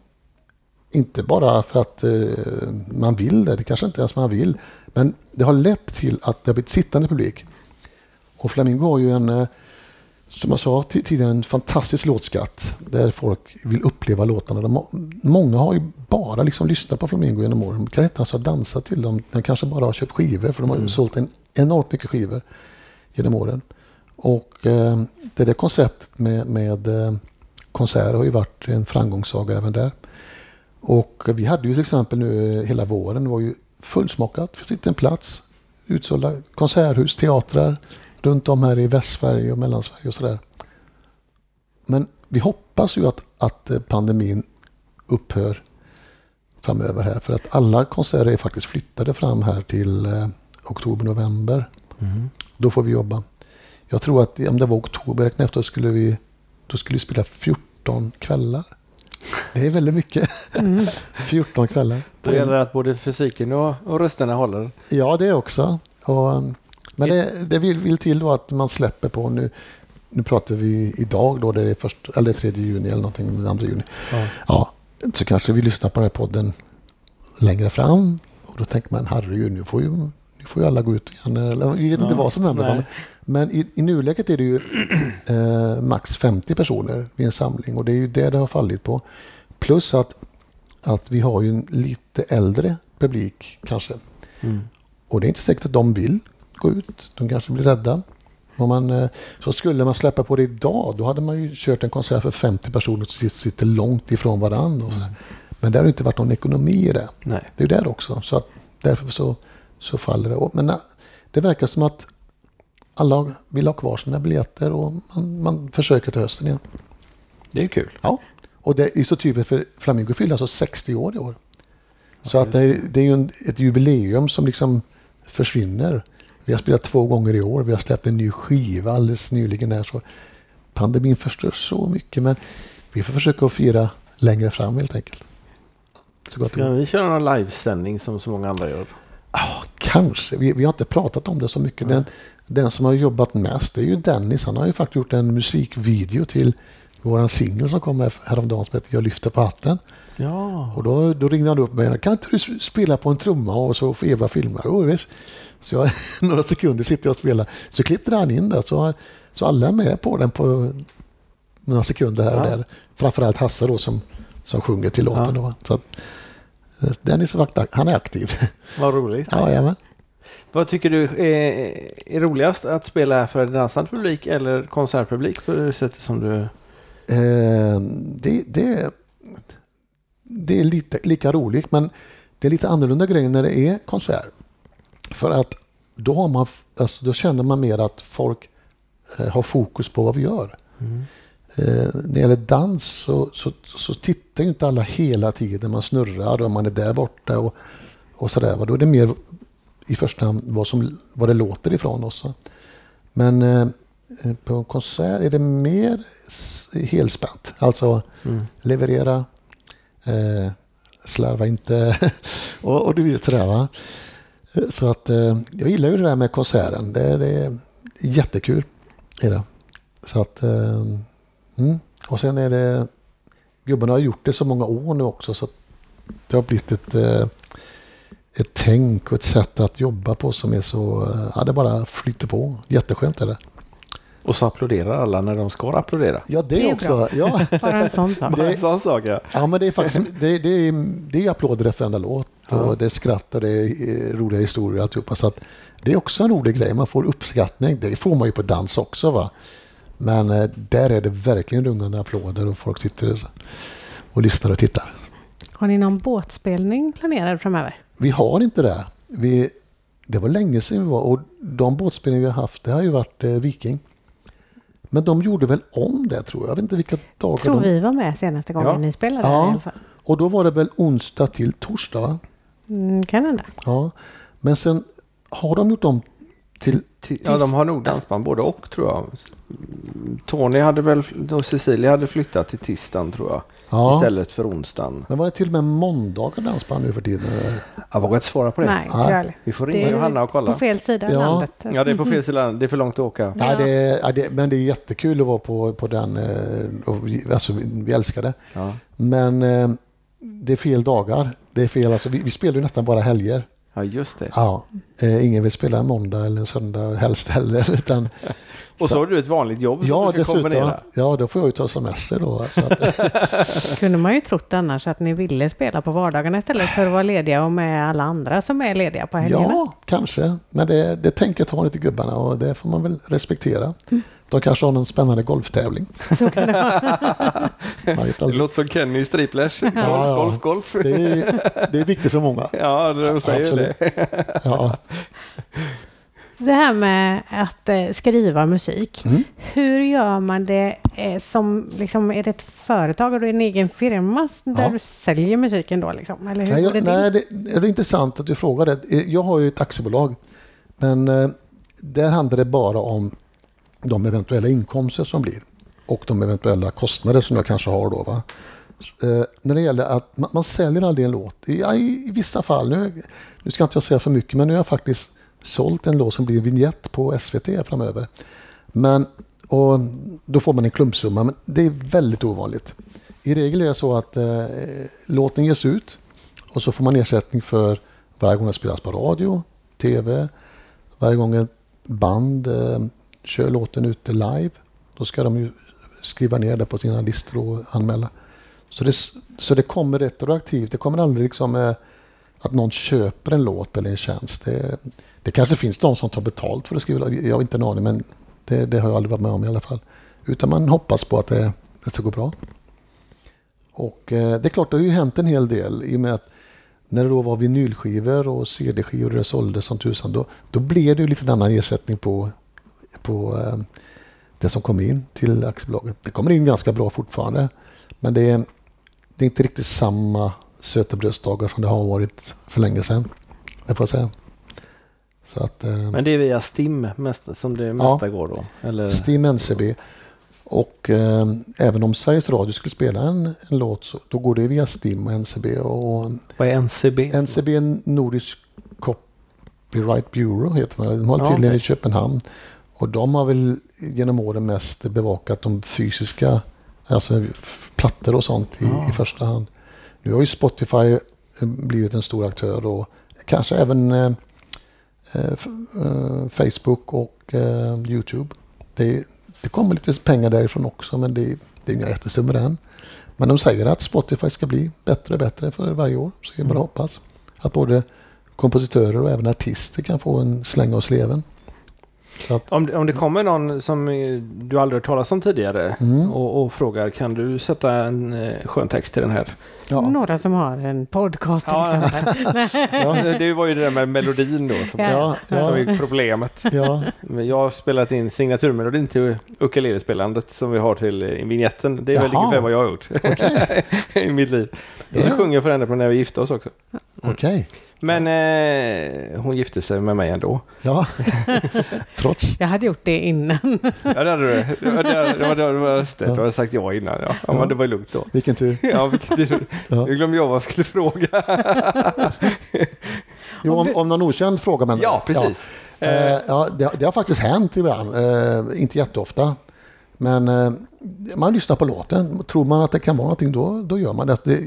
S3: inte bara för att eh, man vill det, det kanske inte ens man vill, men det har lett till att det har blivit sittande publik. Och Flamingo har ju en, eh, som jag sa tidigare, en fantastisk låtskatt där folk vill uppleva låtarna. Många har ju bara liksom lyssnat på Flamingo genom åren. De kan inte ens ha dansat till dem. De kanske bara har köpt skivor för de har ju mm. sålt en enormt mycket skivor genom åren. Och eh, det där konceptet med, med eh, konserter har ju varit en framgångssaga även där. Och vi hade ju till exempel nu hela våren var ju fullsmockat. Vi sitter en plats, utsålda konserthus, teatrar runt om här i Västsverige och Mellansverige och sådär. Men vi hoppas ju att, att pandemin upphör framöver här för att alla konserter är faktiskt flyttade fram här till eh, oktober, november. Mm. Då får vi jobba. Jag tror att om det var oktober efter skulle vi, då skulle vi spela 14 kvällar. Det är väldigt mycket. Mm. 14 kvällar.
S2: Då gäller det att både fysiken och, och rösterna håller.
S3: Ja, det också. Och, men det, det vill, vill, till då att man släpper på nu. Nu pratar vi idag då, det är först, eller 3 juni eller någonting, den 2 juni. Ja. ja. så kanske vi lyssnar på den här podden längre fram. Och då tänker man, herregud, nu får ju, nu får ju alla gå ut igen. Eller, vi vet ja. inte vad som händer. Men i, i nuläget är det ju eh, max 50 personer vid en samling och det är ju det det har fallit på. Plus att, att vi har ju en lite äldre publik kanske. Mm. Och det är inte säkert att de vill gå ut. De kanske blir rädda. Om man, eh, så skulle man släppa på det idag, då hade man ju kört en konsert för 50 personer som sitter långt ifrån varandra. Mm. Men det har inte varit någon ekonomi i det. Nej. Det är där också. Så att därför så, så faller det. Men eh, det verkar som att alla vill ha kvar sina biljetter och man, man försöker till hösten igen.
S2: Det är kul.
S3: Ja, och det är så typiskt för Flamingo fyller alltså 60 år i år. Så att det är, det är ju ett jubileum som liksom försvinner. Vi har spelat två gånger i år. Vi har släppt en ny skiva alldeles nyligen. Här, så pandemin förstör så mycket men vi får försöka att fira längre fram helt enkelt.
S2: Så Ska vi köra någon livesändning som så många andra gör?
S3: Ja, kanske. Vi, vi har inte pratat om det så mycket. Den, den som har jobbat mest är ju Dennis. Han har ju faktiskt gjort en musikvideo till våran singel som kom häromdagen som heter Jag lyfter på hatten. Ja. Och då, då ringde han upp mig. Kan inte du spela på en trumma och så får Eva filma? Oh, visst. Så jag, några sekunder sitter jag och spelar. Så klippte han in det. Så, så alla är med på den på några sekunder här och ja. där. Framförallt Hasse då som, som sjunger till låten. Ja. Då, så att, eh, Dennis han är aktiv.
S2: Vad roligt.
S3: Ja, jajamän.
S2: Vad tycker du är, är roligast att spela för dansande publik eller konsertpublik på det sättet som du?
S3: Eh, det, det, det är lite lika roligt men det är lite annorlunda grejer när det är konsert. För att då, har man, alltså, då känner man mer att folk eh, har fokus på vad vi gör. Mm. Eh, när det gäller dans så, så, så tittar inte alla hela tiden. Man snurrar och man är där borta och, och sådär. Då är det mer i första hand vad, som, vad det låter ifrån oss. Men eh, på en konsert är det mer helspänt. Alltså mm. leverera, eh, slarva inte och, och du vet sådär va. Så att eh, jag gillar ju det där med konserten. Det, det är jättekul. Är det. Så att, eh, mm. Och sen är det, gubbarna har gjort det så många år nu också så det har blivit ett eh, ett tänk och ett sätt att jobba på som är så, ja det bara flyter på. Jätteskönt är det.
S2: Och så applåderar alla när de ska applådera.
S3: Ja, det, det är också. Ja.
S1: Bara en sån sak.
S2: Det, en sån sak, ja.
S3: Ja, men det är faktiskt det, det, är, det är applåder efter varenda låt ja. och det är skratt och det är roliga historier och alltihopa. Så att det är också en rolig grej. Man får uppskattning. Det får man ju på dans också. va. Men eh, där är det verkligen rungande applåder och folk sitter och lyssnar och tittar.
S1: Har ni någon båtspelning planerad framöver?
S3: Vi har inte det. Vi, det var länge sedan vi var och de båtspelningar vi har haft det har ju varit eh, Viking. Men de gjorde väl om det tror jag. Jag vet inte vilka dagar
S1: Tror
S3: de...
S1: vi var med senaste gången
S2: Ja.
S1: ni spelade
S3: Ja.
S1: i alla fall.
S3: Och då var det väl onsdag till torsdag va?
S1: Mm, kan hända.
S3: Ja. Men sen har de gjort om till...
S2: Ti- Ja, de har nog dansband både och tror jag. Tony hade väl, och Cecilia hade flyttat till tisdagen tror jag.
S3: Ja.
S2: Istället för onsdagen.
S3: Men var det till och med måndagar dansband nu för tiden?
S2: Jag vågar inte svara på det.
S1: Nej, inte jag.
S2: Vi får
S1: Det
S2: ringa
S1: är
S2: Johanna och kolla.
S1: På fel sida
S3: Ja.
S1: landet.
S2: Ja, det är på fel sida. Det är för långt att åka.
S3: Nej, det, är- ja, det, men det är jättekul att vara på, på den. eh, Och alltså, vi, älskar det.
S2: Ja.
S3: Men eh, det är fel dagar. Det är fel, alltså, vi, vi spelar ju nästan bara helger.
S2: Ja, just det.
S3: Ja, eh, ingen vill spela en måndag eller en söndag helst heller. Utan,
S2: Och så har du ett vanligt jobb som
S3: ja,
S2: du ska
S3: dessutom.
S2: kombinera.
S3: Ja, då får jag ju ta semester då. Så att,
S1: kunde man ju trott annars att ni ville spela på vardagarna istället för att vara lediga och med alla andra som är lediga på helgerna.
S3: ja, kanske. Men det, det tänket har inte gubbarna och det får man väl respektera. De kanske har någon spännande golftävling.
S1: Så kan det
S2: Det låter som Kenny i Striplers. Golf,
S3: ja.
S2: golf, golf.
S3: Det är, det är viktigt för många.
S2: Ja, de säger
S3: Absolut.
S2: det.
S3: Ja.
S1: Det här med att eh, skriva musik.
S3: Mm.
S1: Hur gör man det eh, som, liksom, är det ett företag och du är en egen firma där
S3: Ja.
S1: du säljer musiken då liksom? Eller hur
S3: Nej, jag,
S1: det
S3: nej det, det är intressant att du frågar det. Jag har ju ett aktiebolag. Men eh, där handlar det bara om de eventuella inkomster som blir. Och de eventuella kostnader som jag kanske har då. Va? Eh, när det gäller att man, man säljer aldrig en låt. I, ja, i, i vissa fall, nu, nu ska inte jag säga för mycket, men nu har jag faktiskt sålt en låt som blir en vignett på SVT framöver. Men, och då får man en klumpsumma, men det är väldigt ovanligt. I regel är det så att eh, låten ges ut och så får man ersättning för varje gång den spelas på radio, tv, varje gång ett band eh, kör låten ute live. Då ska de ju skriva ner det på sina listor och anmäla. Så det, så det kommer retroaktivt. Det kommer aldrig liksom eh, att någon köper en låt eller en tjänst. Det, det kanske finns de som tar betalt för att skriva. Jag har inte en aning men det, det har jag aldrig varit med om i alla fall. Utan man hoppas på att det, det ska gå bra. Och eh, det är klart, det har ju hänt en hel del i och med att när det då var vinylskivor och CD-skivor och det såldes som tusan, då, då blev det ju lite annan ersättning på, på eh, det som kom in till aktiebolaget. Det kommer in ganska bra fortfarande, men det är, det är inte riktigt samma sötebrödsdagar som det har varit för länge sedan. Det får jag säga. Så att, eh,
S2: Men det är via Stim mest, som det mesta går då? Eller?
S3: Steam NCB. Och eh, även om Sveriges Radio skulle spela en, en låt så då går det via Steam och NCB. Och
S2: Vad är NCB?
S3: NCB är Nordisk Copyright Bureau heter man. De har
S2: Ja,
S3: tydligen
S2: okej.
S3: i Köpenhamn. Och de har väl genom åren mest bevakat de fysiska, alltså plattor och sånt i,
S2: Ja.
S3: i första hand. Nu har ju Spotify eh, blivit en stor aktör och kanske även eh, eh, eh, Facebook och eh, Youtube. Det, det kommer lite pengar därifrån också men det, det är inga jättesummor än. Men de säger att Spotify ska bli bättre och bättre för varje år. Så jag bara
S2: Mm.
S3: hoppas att både kompositörer och även artister kan få en släng av sleven. Att,
S2: Om, det- om det kommer någon som eh, du aldrig hört talas om tidigare
S3: Mm.
S2: och, och frågar kan du sätta en eh, skön text till den här?
S3: ja,
S1: Några som har en podcast till
S2: Ja.
S1: exempel.
S3: ja,
S2: Det, var ju det där med melodin då som,
S1: Ja.
S2: som
S3: ja,
S2: är problemet.
S3: ja,
S2: Men jag har spelat in signaturmelodin till ukulelespelandet som vi har till eh, vignetten. Det är väl ungefär vad jag har gjort i mitt liv. Och så sjunger jag för henne på när vi gifte oss också.
S3: okej.
S2: Men eh, hon gifte sig med mig ändå.
S3: Ja, trots.
S1: Jag hade gjort det innan.
S2: Ja, det hade du. Det var, det var, det var, det var det. Du hade sagt ja innan. Ja, ja men det var lugnt då.
S3: Vilken tur.
S2: Ja, vilket,
S3: Ja.
S2: nu glömde jag vad jag skulle fråga.
S3: Jo, om, om någon okänd frågar mig.
S2: Ja, precis.
S3: Ja, eh, ja det, det har faktiskt hänt ibland. Eh, inte jätteofta. Men eh, man lyssnar på låten. Tror man att det kan vara någonting då, då gör man det. det.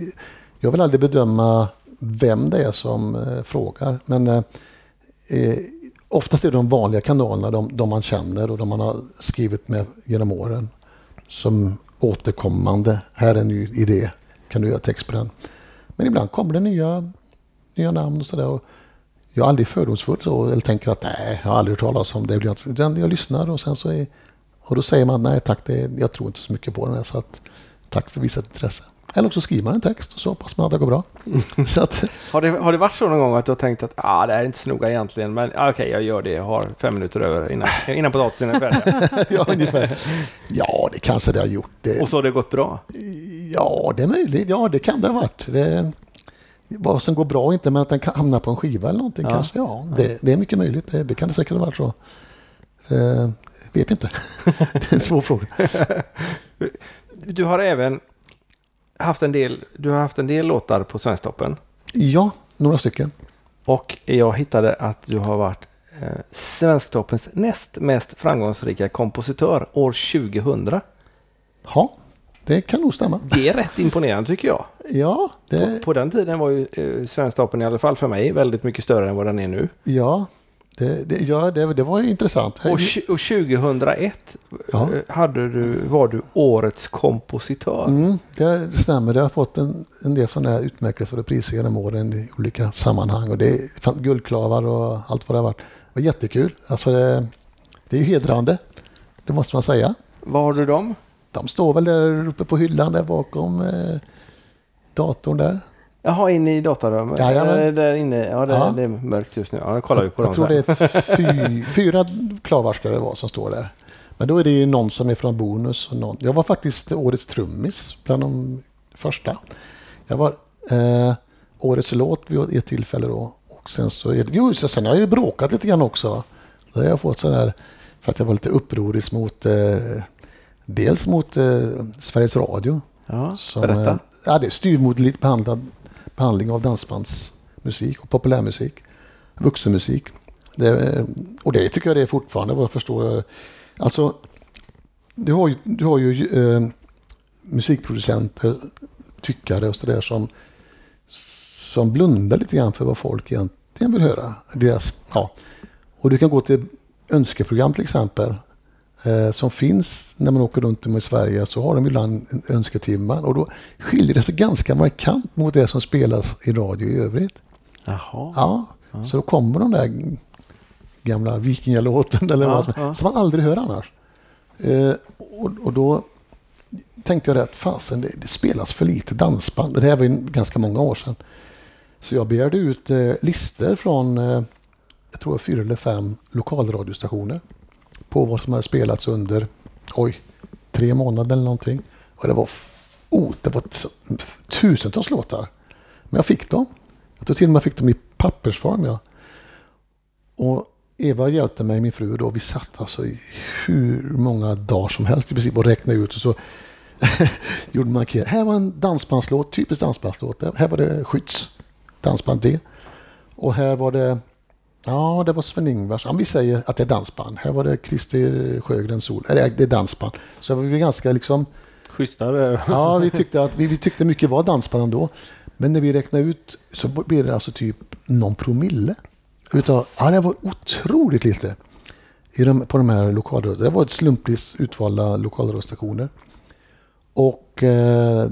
S3: Jag vill aldrig bedöma vem det är som eh, frågar. Men eh, eh, oftast är det de vanliga kanalerna, de, de man känner och de man har skrivit med genom åren. Som återkommande. Här är en ny idé. Kan du göra text på den? Men ibland kommer det nya, nya namn och sådär. Jag är aldrig fördomsfull så, eller tänker att nej, jag har aldrig hört talas om det. Utan jag lyssnar och sen så är, och då säger man nej tack, det, jag tror inte så mycket på den här så att tack för visat intresse eller också skriver man en text och så hoppas man att det går bra. så att,
S2: Har det, har det varit så någon gång att du har tänkt att ah, det här är inte så noga egentligen, men ah, okej, jag gör det. Jag har fem minuter över innan, innan potatisen är färdig.
S3: ja, ungefär. ja, det kanske det har gjort. Det,
S2: Och så har det gått bra.
S3: Ja, det är möjligt. Ja, det kan det ha varit. Det, vad som går bra inte, men att den kan hamna på en skiva eller någonting
S2: Ja.
S3: kanske. Ja, det, det är mycket möjligt. Det, det kan det säkert ha varit så. Eh, vet inte. det är en svår fråga.
S2: Du har även haft en del, du har haft en del låtar på Svensktoppen.
S3: Ja, några stycken.
S2: Och jag hittade att du har varit eh, Svensktoppens näst mest framgångsrika kompositör år 2000.
S3: Ja, det kan nog stämma.
S2: Det är rätt imponerande tycker jag.
S3: Ja,
S2: På,
S3: det,
S2: på den tiden var ju eh, Svensktoppen i alla fall för mig väldigt mycket större än vad den är nu.
S3: ja, det, det, ja, det, det var intressant.
S2: Och, och 2001
S3: Ja.
S2: eh, hade du, var du årets kompositör.
S3: Mm, det stämmer. Det har fått en, en del sådana här utmärkelser och priser genom åren i olika sammanhang. Och det är fan- guldklavar och allt vad det har varit. Det var jättekul. Alltså det, det är ju hedrande. Det måste man säga.
S2: Var har du dem?
S3: De står väl där uppe på hyllan där bakom eh, datorn där.
S2: Jaha, inne i datarummet?
S3: Jajamän.
S2: Eh, där inne. Ja, det,
S3: Ja.
S2: det är mörkt just nu. Ja, då kollar vi på dem
S3: Jag tror
S2: sen.
S3: det är fy, fyra klavar ska det vara som står där. Men då är det ju någon som är från Bonus. Och någon. Jag var faktiskt årets trummis bland de första. Jag var eh, årets låt vid ett tillfälle då. Och sen så jo, så sen har jag ju bråkat lite grann också. Då har jag fått sådär, för att jag var lite upprorisk mot, eh, dels mot eh, Sveriges Radio.
S2: Ja,
S3: Som,
S2: berätta.
S3: eh, Ja, det är styvmoderligt behandlad behandling av dansbandsmusik och populärmusik. Vuxenmusik. Det, och det tycker jag det är fortfarande vad jag förstår. Alltså, du har ju, du har ju eh, musikproducenter, tyckare och sådär som, som blundar lite grann för vad folk egentligen vill höra. Deras, ja. Och du kan gå till önskeprogram till exempel som finns när man åker runt om i Sverige så har de ibland önsketimmar och då skiljer det sig ganska markant mot det som spelas i radio i övrigt.
S2: Jaha.
S3: Ja, så då kommer de där gamla vikingalåten eller
S2: Ja,
S3: vad som,
S2: ja.
S3: som man aldrig hör annars. Eh, och, och då tänkte jag att fasen, det, det spelas för lite dansband. Det här var ju ganska många år sedan. Så jag begärde ut eh, listor från, eh, jag tror fyra eller fem lokalradiostationer på vad som hade spelats under, oj, tre månader eller någonting. Och det var, oh, det var tusentals låtar. Men jag fick dem. Jag tror till och med fick dem i pappersform. Ja. Och Eva hjälpte mig, min fru, då. Vi satt alltså i hur många dagar som helst i princip och räknade ut och så gjorde man markering. Här var en dansbandslåt, typisk dansbandslåt. Här var det Skydds dansband D. Och här var det, ja det var Sven-Ingvars, ja, vi säger att det är dansband. Här var det Christer Sjögren Sol, Nej, det är- dansband. Så vi var ganska liksom
S2: Schyssta.
S3: Ja, vi tyckte, att, vi, vi tyckte mycket var dansband ändå. Men när vi räknade ut så blev det alltså typ någon promille. Utav, ja, det var otroligt lite i de, på de här lokalradion. Det var ett slumpvis utvalda lokalradiostationer. Och eh,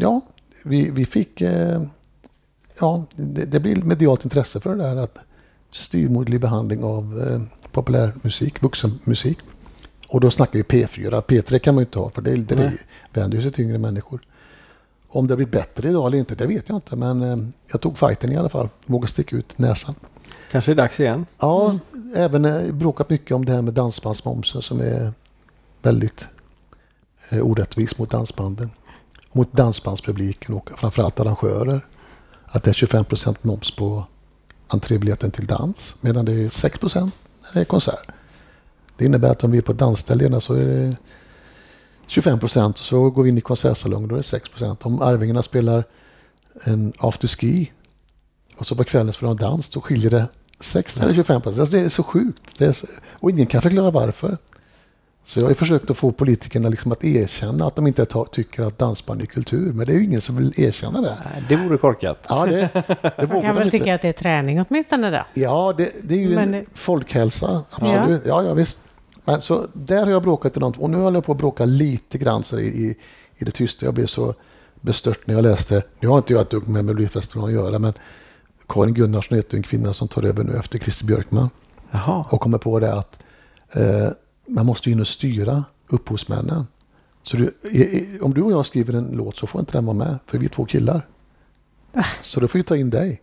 S3: ja, vi, vi fick... Eh, ja, det, det blev medialt intresse för det där att styrmodlig behandling av eh, populärmusik, vuxenmusik. Och då snackar vi P4. P3 kan man ju inte ha för det, det
S2: Nej.
S3: vänder ju sig till yngre människor. Om det har blivit bättre idag eller inte, det vet jag inte. Men eh, jag tog fighten i alla fall. Vågade sticka ut näsan.
S2: Kanske är dags igen.
S3: Ja, även eh, bråkat mycket om det här med dansbandsmomsen som är väldigt eh, orättvis mot dansbanden. Mot dansbandspubliken och framförallt arrangörer. Att det är 25 procent moms på entrébiljetten till dans medan det är 6 procent när det är konsert. Det innebär att om vi är på dansställena så är det 25 procent och så går vi in i konsertsalongen då är det 6 procent. Om Arvingarna spelar en afterski och så på kvällen spelar de dans då skiljer det 6 eller 25 procent. Alltså det är så sjukt. Det är så, och ingen kan förklara varför. Så jag har försökt att få politikerna liksom att erkänna att de inte tycker att dansband är kultur. Men det är ju ingen som vill erkänna det.
S2: Det vore korkat.
S3: Ja, det, det
S1: Man kan väl
S3: inte.
S1: tycka att det är träning åtminstone då?
S3: Ja, det, det är ju
S1: Men-
S3: en folkhälsa. Absolut. Ja. ja, visst. Men så där har jag bråkat enormt. Och nu håller jag på att bråka lite grann så i, i, i det tysta. Jag blev så bestört när jag läste. Nu har inte jag ett dugg med Melodifestivalen att göra, men Karin Gunnarsson heter en kvinna som tar över nu efter Christer Björkman
S2: Jaha.
S3: och kommer på det att eh, man måste in och styra upphovsmännen. Så du, om du och jag skriver en låt så får inte den vara med, för vi är två killar. Så då får vi ta in dig,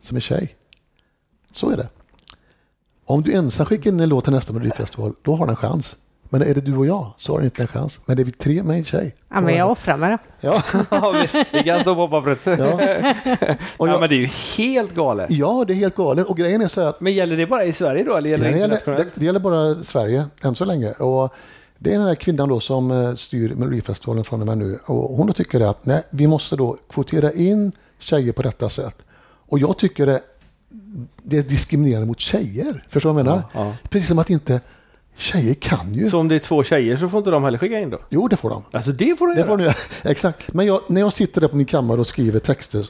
S3: som är tjej. Så är det. Om du ensam skickar in en låt till nästa Melodifestival, då har den en chans. Men är det du och jag så har den inte en chans. Men det är vi tre med en tjej.
S1: Ja, men jag offrar mig då.
S3: Ja,
S2: Ja, vi, vi kan stå på pappret. Ja.
S3: ja. Och
S2: ja,
S3: jag,
S2: men det är ju helt galet.
S3: ja, det är helt galet. Och grejen är så att
S2: Men gäller det bara i Sverige då, eller gäller
S3: det gäller, det, det gäller bara Sverige än så länge. Och det är den här kvinnan då som eh, styr Melodifestivalen från och med nu. Och hon tycker att nej, vi måste då kvotera in tjejer på detta sätt. Och jag tycker det, det är diskriminerande mot tjejer. Förstår du vad jag menar?
S2: Ja,
S3: Precis som att inte tjejer kan ju.
S2: Så om det är två tjejer så får inte de heller skicka in då?
S3: Jo, det får de.
S2: Alltså det får de
S3: Det
S2: göra?
S3: får göra. Exakt. Men jag, när jag sitter där på min kammare och skriver texter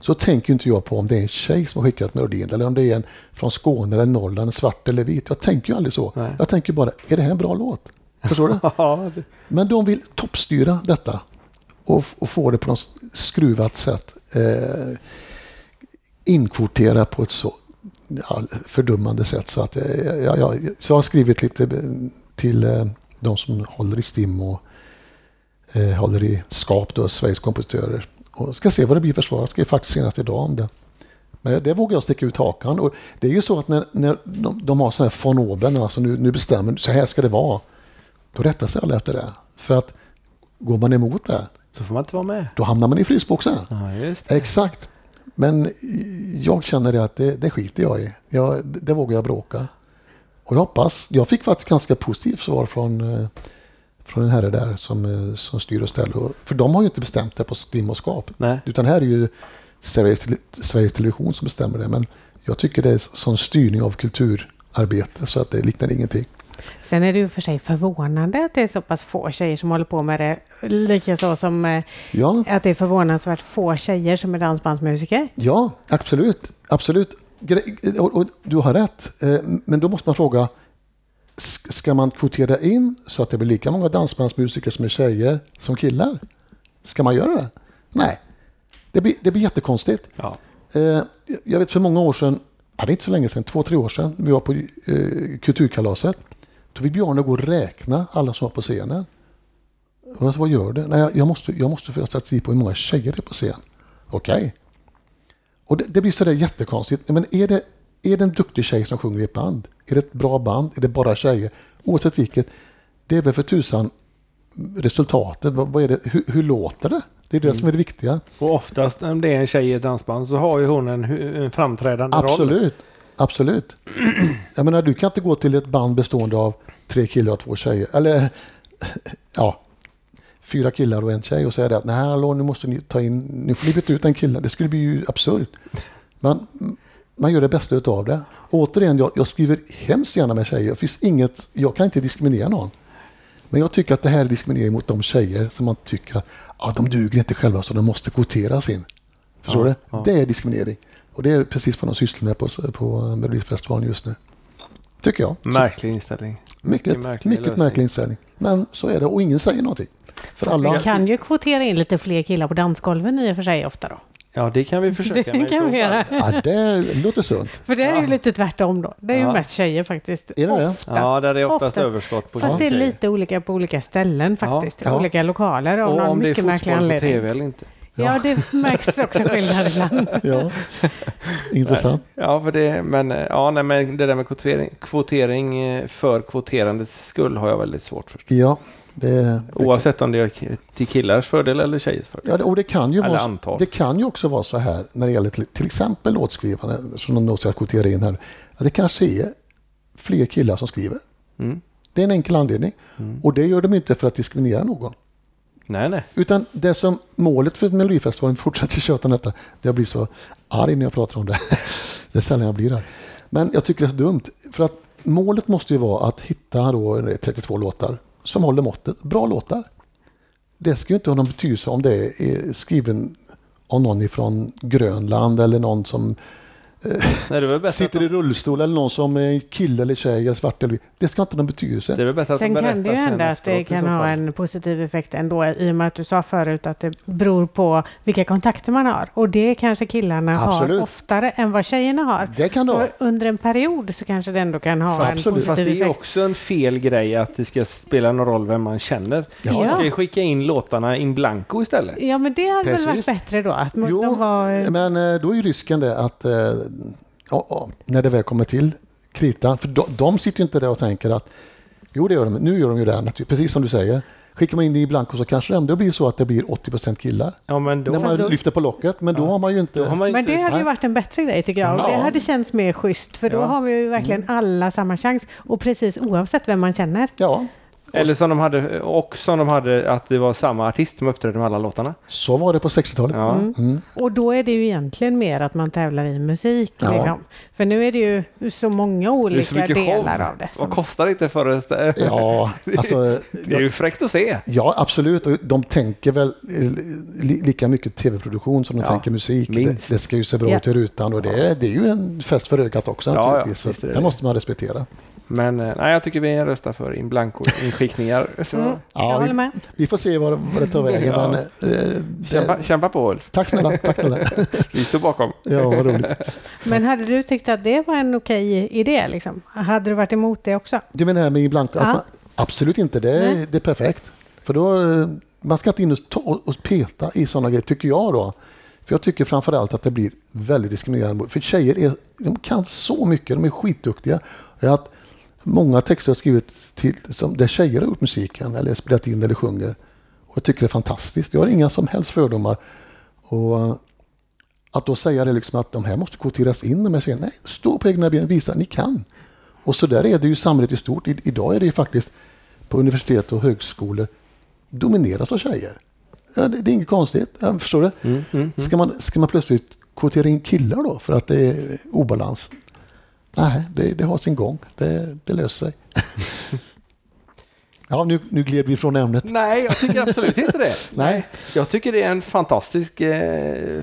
S3: så tänker inte jag på om det är en tjej som har skickat melodin eller om det är en från Skåne eller Norrland, svart eller vit. Jag tänker ju aldrig så.
S2: Nej.
S3: Jag tänker bara, är det här en bra låt? Förstår du?
S2: Ja, det,
S3: Men de vill toppstyra detta och, och få det på något skruvat sätt. Eh, inkvotera på ett så ja, fördummande sätt. Så, att, eh, ja, ja, så jag har skrivit lite till eh, de som håller i STIM och eh, håller i SKAP, då, Sveriges kompositörer. Och ska se vad det blir för svar. Jag skrev faktiskt senast idag om det. Men det vågar jag sticka ut hakan. Och det är ju så att när, när de, de har sådana här von oben, alltså nu, nu bestämmer så här ska det vara. Då rättar sig alla efter det. För att går man emot det,
S2: så får man inte vara med.
S3: då hamnar man i frysboxen.
S2: Ja.
S3: Exakt. Men jag känner att det, det skiter jag i. Jag, det, vågar jag bråka. Och jag hoppas, jag fick faktiskt ganska positivt svar från, eh, från en herre där som, eh, som styr och ställer. För de har ju inte bestämt det på STIM och SKAP.
S2: Nej.
S3: Utan här är ju Sveriges, Sveriges Television som bestämmer det. Men jag tycker det är sån styrning av kulturarbete så att det liknar ingenting.
S1: Sen är det ju för sig förvånande att det är så pass få tjejer som håller på med det. Likaså som eh,
S3: Ja,
S1: att det är förvånansvärt få tjejer som är dansbandsmusiker.
S3: Ja, absolut. absolut. Du har rätt. Eh, Men då måste man fråga, ska man kvotera in så att det blir lika många dansbandsmusiker som är tjejer som killar? Ska man göra det? Nej, det blir, det blir jättekonstigt.
S2: Ja.
S3: Eh, Jag vet för många år sedan, det är inte så länge sedan, två, tre år sedan, vi var på Kulturkalaset. Då fick Bjarne gå och räkna alla som var på scenen. Och jag sa, vad gör du? Nej, jag- måste, jag måste föra statistik på hur många tjejer det är på scen. Okej. Och det, det blir sådär jättekonstigt. Men är det, är det en duktig tjej som sjunger i ett band? Är det ett bra band? Är det bara tjejer? Oavsett vilket, det är väl för tusan resultatet. Vad, vad är det? Hur, hur låter det? Det är det som är det viktiga.
S2: Och oftast när det är en tjej i ett dansband så har ju hon en, en framträdande roll.
S3: Absolut. Absolut. Jag menar, du kan inte gå till ett band bestående av tre killar och två tjejer. Eller ja, fyra killar och en tjej och säga det att nej, hallå, nu måste ni ta in, nu får ni byta ut en kille. Det skulle bli ju absurt. Men man gör det bästa utav det. Och återigen, jag, jag skriver hemskt gärna med tjejer. Det finns inget, jag kan inte diskriminera någon. Men jag tycker att det här är diskriminering mot de tjejer som man tycker att ah, de duger inte själva så de måste kvoteras in. Förstår
S2: Ja,
S3: du?
S2: ja.
S3: Det är diskriminering. Och det är precis vad de sysslar med på, på Melodifestivalen just nu. Tycker jag.
S2: Märklig inställning.
S3: mycket
S2: mycket märklig
S3: mycket märklig inställning. Men så är det och ingen säger någonting. För
S1: Fast
S3: alla,
S1: vi kan ju kvotera in lite fler killar på dansgolven i och för sig ofta då.
S2: Ja, det kan vi försöka
S1: Det
S2: med
S1: kan vi göra.
S3: ja, det låter sunt.
S1: För det är ju
S2: Ja.
S1: lite tvärtom då. Det är ju
S2: Ja.
S1: mest tjejer faktiskt.
S3: Är det det?
S1: Oftast.
S2: Ja, där är oftast,
S1: Oftast.
S2: överskott på
S1: Fast det är lite olika på olika ställen faktiskt.
S3: Ja.
S1: Olika lokaler av
S2: Och
S1: någon
S2: om det är
S1: mycket märklig
S2: fotboll på
S1: anledning.
S2: tv eller inte.
S1: Ja, det märks också skillnad ibland.
S3: Ja. Intressant.
S2: Ja, för det, men, eh, ja, nej, men det där med kvotering, kvotering eh, för kvoterandets skull har jag väldigt svårt för.
S3: Ja, det, det,
S2: Oavsett om det är till killars fördel eller tjejers fördel.
S3: ja, det- och det kan, ju
S2: Eller
S3: vara,
S2: antal.
S3: det kan ju också vara så här när det gäller till, till exempel låtskrivande som de ska kvotera in här. Att det kanske är fler killar som skriver.
S2: Mm.
S3: Det är en enkel anledning.
S2: Mm.
S3: Och det gör de inte för att diskriminera någon.
S2: Nej, nej.
S3: Utan det som målet för Melodifestivalen, fortsätter tjata om detta, jag blir så arg när jag pratar om det. det är sällan jag blir arg. Men jag tycker det är så dumt. För att målet måste ju vara att hitta då 32 låtar som håller måttet. Bra låtar. Det ska ju inte ha någon betydelse om det är skriven av någon ifrån Grönland eller någon som
S2: Nej, det är väl bättre
S3: sitter i
S2: att
S3: rullstol eller någon som är kille eller tjej eller svart eller. Det ska inte ha någon
S2: de,
S3: betydelse.
S2: det är väl bättre att
S1: Sen
S2: de
S1: kan det ju hända att det kan ha en positiv effekt ändå i och med att du sa förut att det beror på vilka kontakter man har. Och det kanske killarna
S3: Absolut.
S1: har oftare än vad tjejerna har.
S3: Det kan
S1: Så
S3: ha.
S1: under en period så kanske det ändå kan ha en
S3: Absolut.
S1: positiv
S2: Fast det är
S1: effekt.
S2: också en fel grej att det ska spela någon roll vem man känner.
S3: Ja.
S2: Man ska ju skicka in låtarna in blanco istället.
S1: Ja, men det hade väl varit
S3: Precis.
S1: bättre då? Att
S3: Jo,
S1: de var...
S3: men eh, då är ju risken det att eh, ja, ja, när det väl kommer till kritan, för de, de sitter ju inte där och tänker att jo, det gör de, nu gör de ju det, precis som du säger. Skickar man in det i blanko så kanske det ändå blir så att det blir 80% killar.
S2: Ja, men då,
S3: när man
S1: då-
S3: lyfter på locket, men då har man ju inte...
S2: man
S1: Men
S2: inte...
S1: det hade ju varit en bättre grej tycker jag. Och det
S3: Ja.
S1: hade känts mer schysst för då
S2: Ja.
S1: har vi ju verkligen alla samma chans. Och precis oavsett vem man känner.
S3: Ja,
S2: Eller som de hade, och som de hade att det var samma artist som uppträdde med alla låtarna.
S3: så var det på 60-talet.
S2: Ja.
S1: Mm.
S3: Mm.
S1: Och då är det ju egentligen mer att man tävlar i musik.
S3: Ja.
S1: Liksom. För nu är det ju så många olika
S2: så
S1: delar
S2: show.
S1: av det.
S2: Vad
S1: Som,
S2: kostar det inte för ett...
S3: Ja, alltså...
S2: Det är ju fräckt att se.
S3: Ja, absolut. Och de tänker väl eh, li, lika mycket tv-produktion som de
S2: Ja,
S3: tänker musik. Det, det ska ju se bra
S1: Ja.
S3: ut i rutan och det, är- det är ju en fest för ögat också
S2: Ja, ja,
S3: naturligtvis. så
S2: det
S3: det måste man respektera.
S2: Men eh, nej, jag tycker vi röstar för in blanco inskickningar. Så,
S1: mm,
S3: Ja,
S1: jag
S3: vi-
S1: håller med.
S3: Vi får se vad, vad det tar vägen.
S2: Ja.
S3: Men, eh, det,
S2: kämpa, kämpa på Ulf.
S3: tack snälla. Tack snälla.
S2: Vi står bakom.
S3: Ja, vad roligt.
S1: Men hade du tyckt att det var en okej idé? Liksom? Hade du varit emot det också?
S3: Du menar det här med ibland?
S1: Ja.
S3: Absolut inte, det är, det är perfekt. För då, eh, man ska inte in och, ta och peta i sådana grejer, tycker jag då. För jag tycker framförallt att det blir väldigt diskriminerande. För tjejer är, de kan så mycket, de är skitduktiga. Jag har haft många texter jag har skrivit till, som, där tjejer har gjort musiken eller spelat in eller sjunger. Och jag tycker det är fantastiskt. Jag har inga som helst fördomar. Och eh, att då säga det liksom att de här måste kvoteras in, de här tjejerna. Nej, stå på egna ben, visa att ni kan. Och så där är det ju samhället i stort. I, idag är det ju faktiskt på universitet och högskolor domineras av tjejer. Ja, det, det är inget konstigt, ja, förstår du?
S2: Mm, mm,
S3: Ska, man, ska man plötsligt kvotera in killar då för att det är obalans? Nej, det, det har sin gång. Det, det löser sig. ja, nu, nu gled vi från ämnet.
S2: Nej, jag tycker absolut inte det.
S3: Nej.
S2: Jag tycker det är en fantastisk, eh,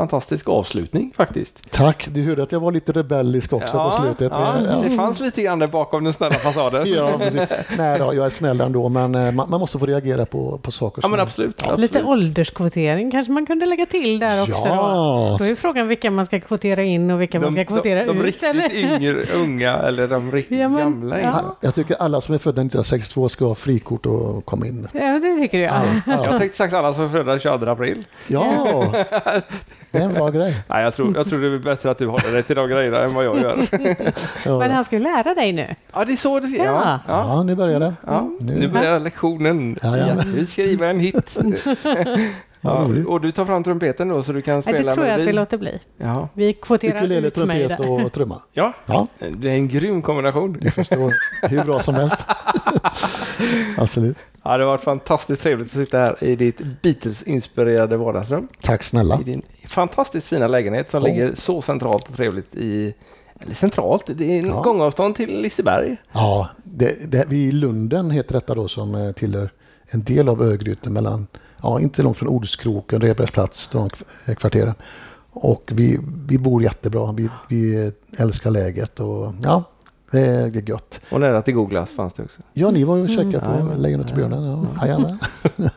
S2: fantastisk avslutning faktiskt.
S3: Tack, du hörde att jag var lite rebellisk också på slutet.
S2: Ja,
S3: Ja.
S2: Det fanns lite grann där bakom den snälla fasaden.
S3: Ja, precis. Nej då, jag är snäll ändå, men eh, man, man måste få reagera på, på saker
S2: Ja,
S3: som...
S2: men absolut. absolut.
S1: Lite ålderskvotering kanske man kunde lägga till där också.
S3: Ja.
S1: Då. då är frågan vilka man ska kvotera in och vilka man ska kvotera
S2: de, de
S1: ut.
S2: riktigt
S1: eller?
S2: yngre, unga eller de riktigt
S1: Ja, men-
S2: gamla.
S1: ja.
S2: Ja.
S3: Jag tycker alla som är födda 1962 ska ha frikort och komma in.
S1: Ja, det tycker du ja.
S3: Ja,
S2: Jag tänkte sagt alla som är födda 22 april.
S3: ja. det är en bra grej.
S2: Nej, jag tror, jag tror det är bättre att du håller dig till de grejerna än vad jag gör.
S3: Ja,
S1: Men han ska ju lära dig nu.
S2: Ja, det är så det ser ja.
S1: Ja.
S2: Ja.
S3: nu börjar det.
S2: Ja,
S3: Nu-
S2: nu börjar lektionen.
S3: Ja, ja.
S2: Nu skriver en hit. Ja, och du tar fram trumpeten då så du kan
S1: Nej,
S2: spela
S1: det tror jag att vi
S2: melodin.
S1: låter bli.
S2: Ja.
S1: Vi kvoterar
S3: Ukulele,
S1: ut mig
S3: trumpet
S1: där.
S3: och trumma.
S2: ja,
S3: Ja,
S2: det är en grym kombination.
S3: jag förstår. Hur bra som helst. Absolut.
S2: Ja, det har varit fantastiskt trevligt att sitta här i ditt Beatles-inspirerade vardagsrum.
S3: Tack snälla.
S2: I din fantastiskt fina lägenhet som
S3: Ja.
S2: ligger så centralt och trevligt i eller centralt, det är en
S3: Ja.
S2: gångavstånd till Liseberg.
S3: Ja, det, det, vi i Lunden heter detta då som eh, tillhör en del av Örgryte mellan, ja inte långt från Ordskroken, Redbergsplats, de kv- kvarteren. Och vi, vi bor jättebra, vi, vi eh, älskar läget och ja, det är, det är gött.
S2: Och nära till Googlas fanns det också.
S3: Ja, ni var ju och checkade på
S2: Jajamän.
S3: Lejonet och björnen. Ja, jajamän.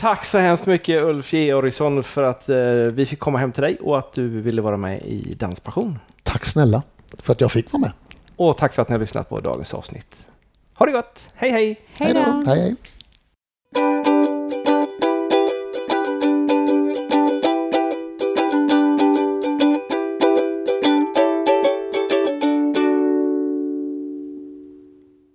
S2: Tack så hemskt mycket Ulf Georgsson för att eh, vi fick komma hem till dig och att du ville vara med i Danspassion.
S3: Tack snälla för att jag fick vara med.
S2: Och tack för att ni har lyssnat på dagens avsnitt. Ha det gott! Hej hej!
S1: Hej då!
S3: Hej hej.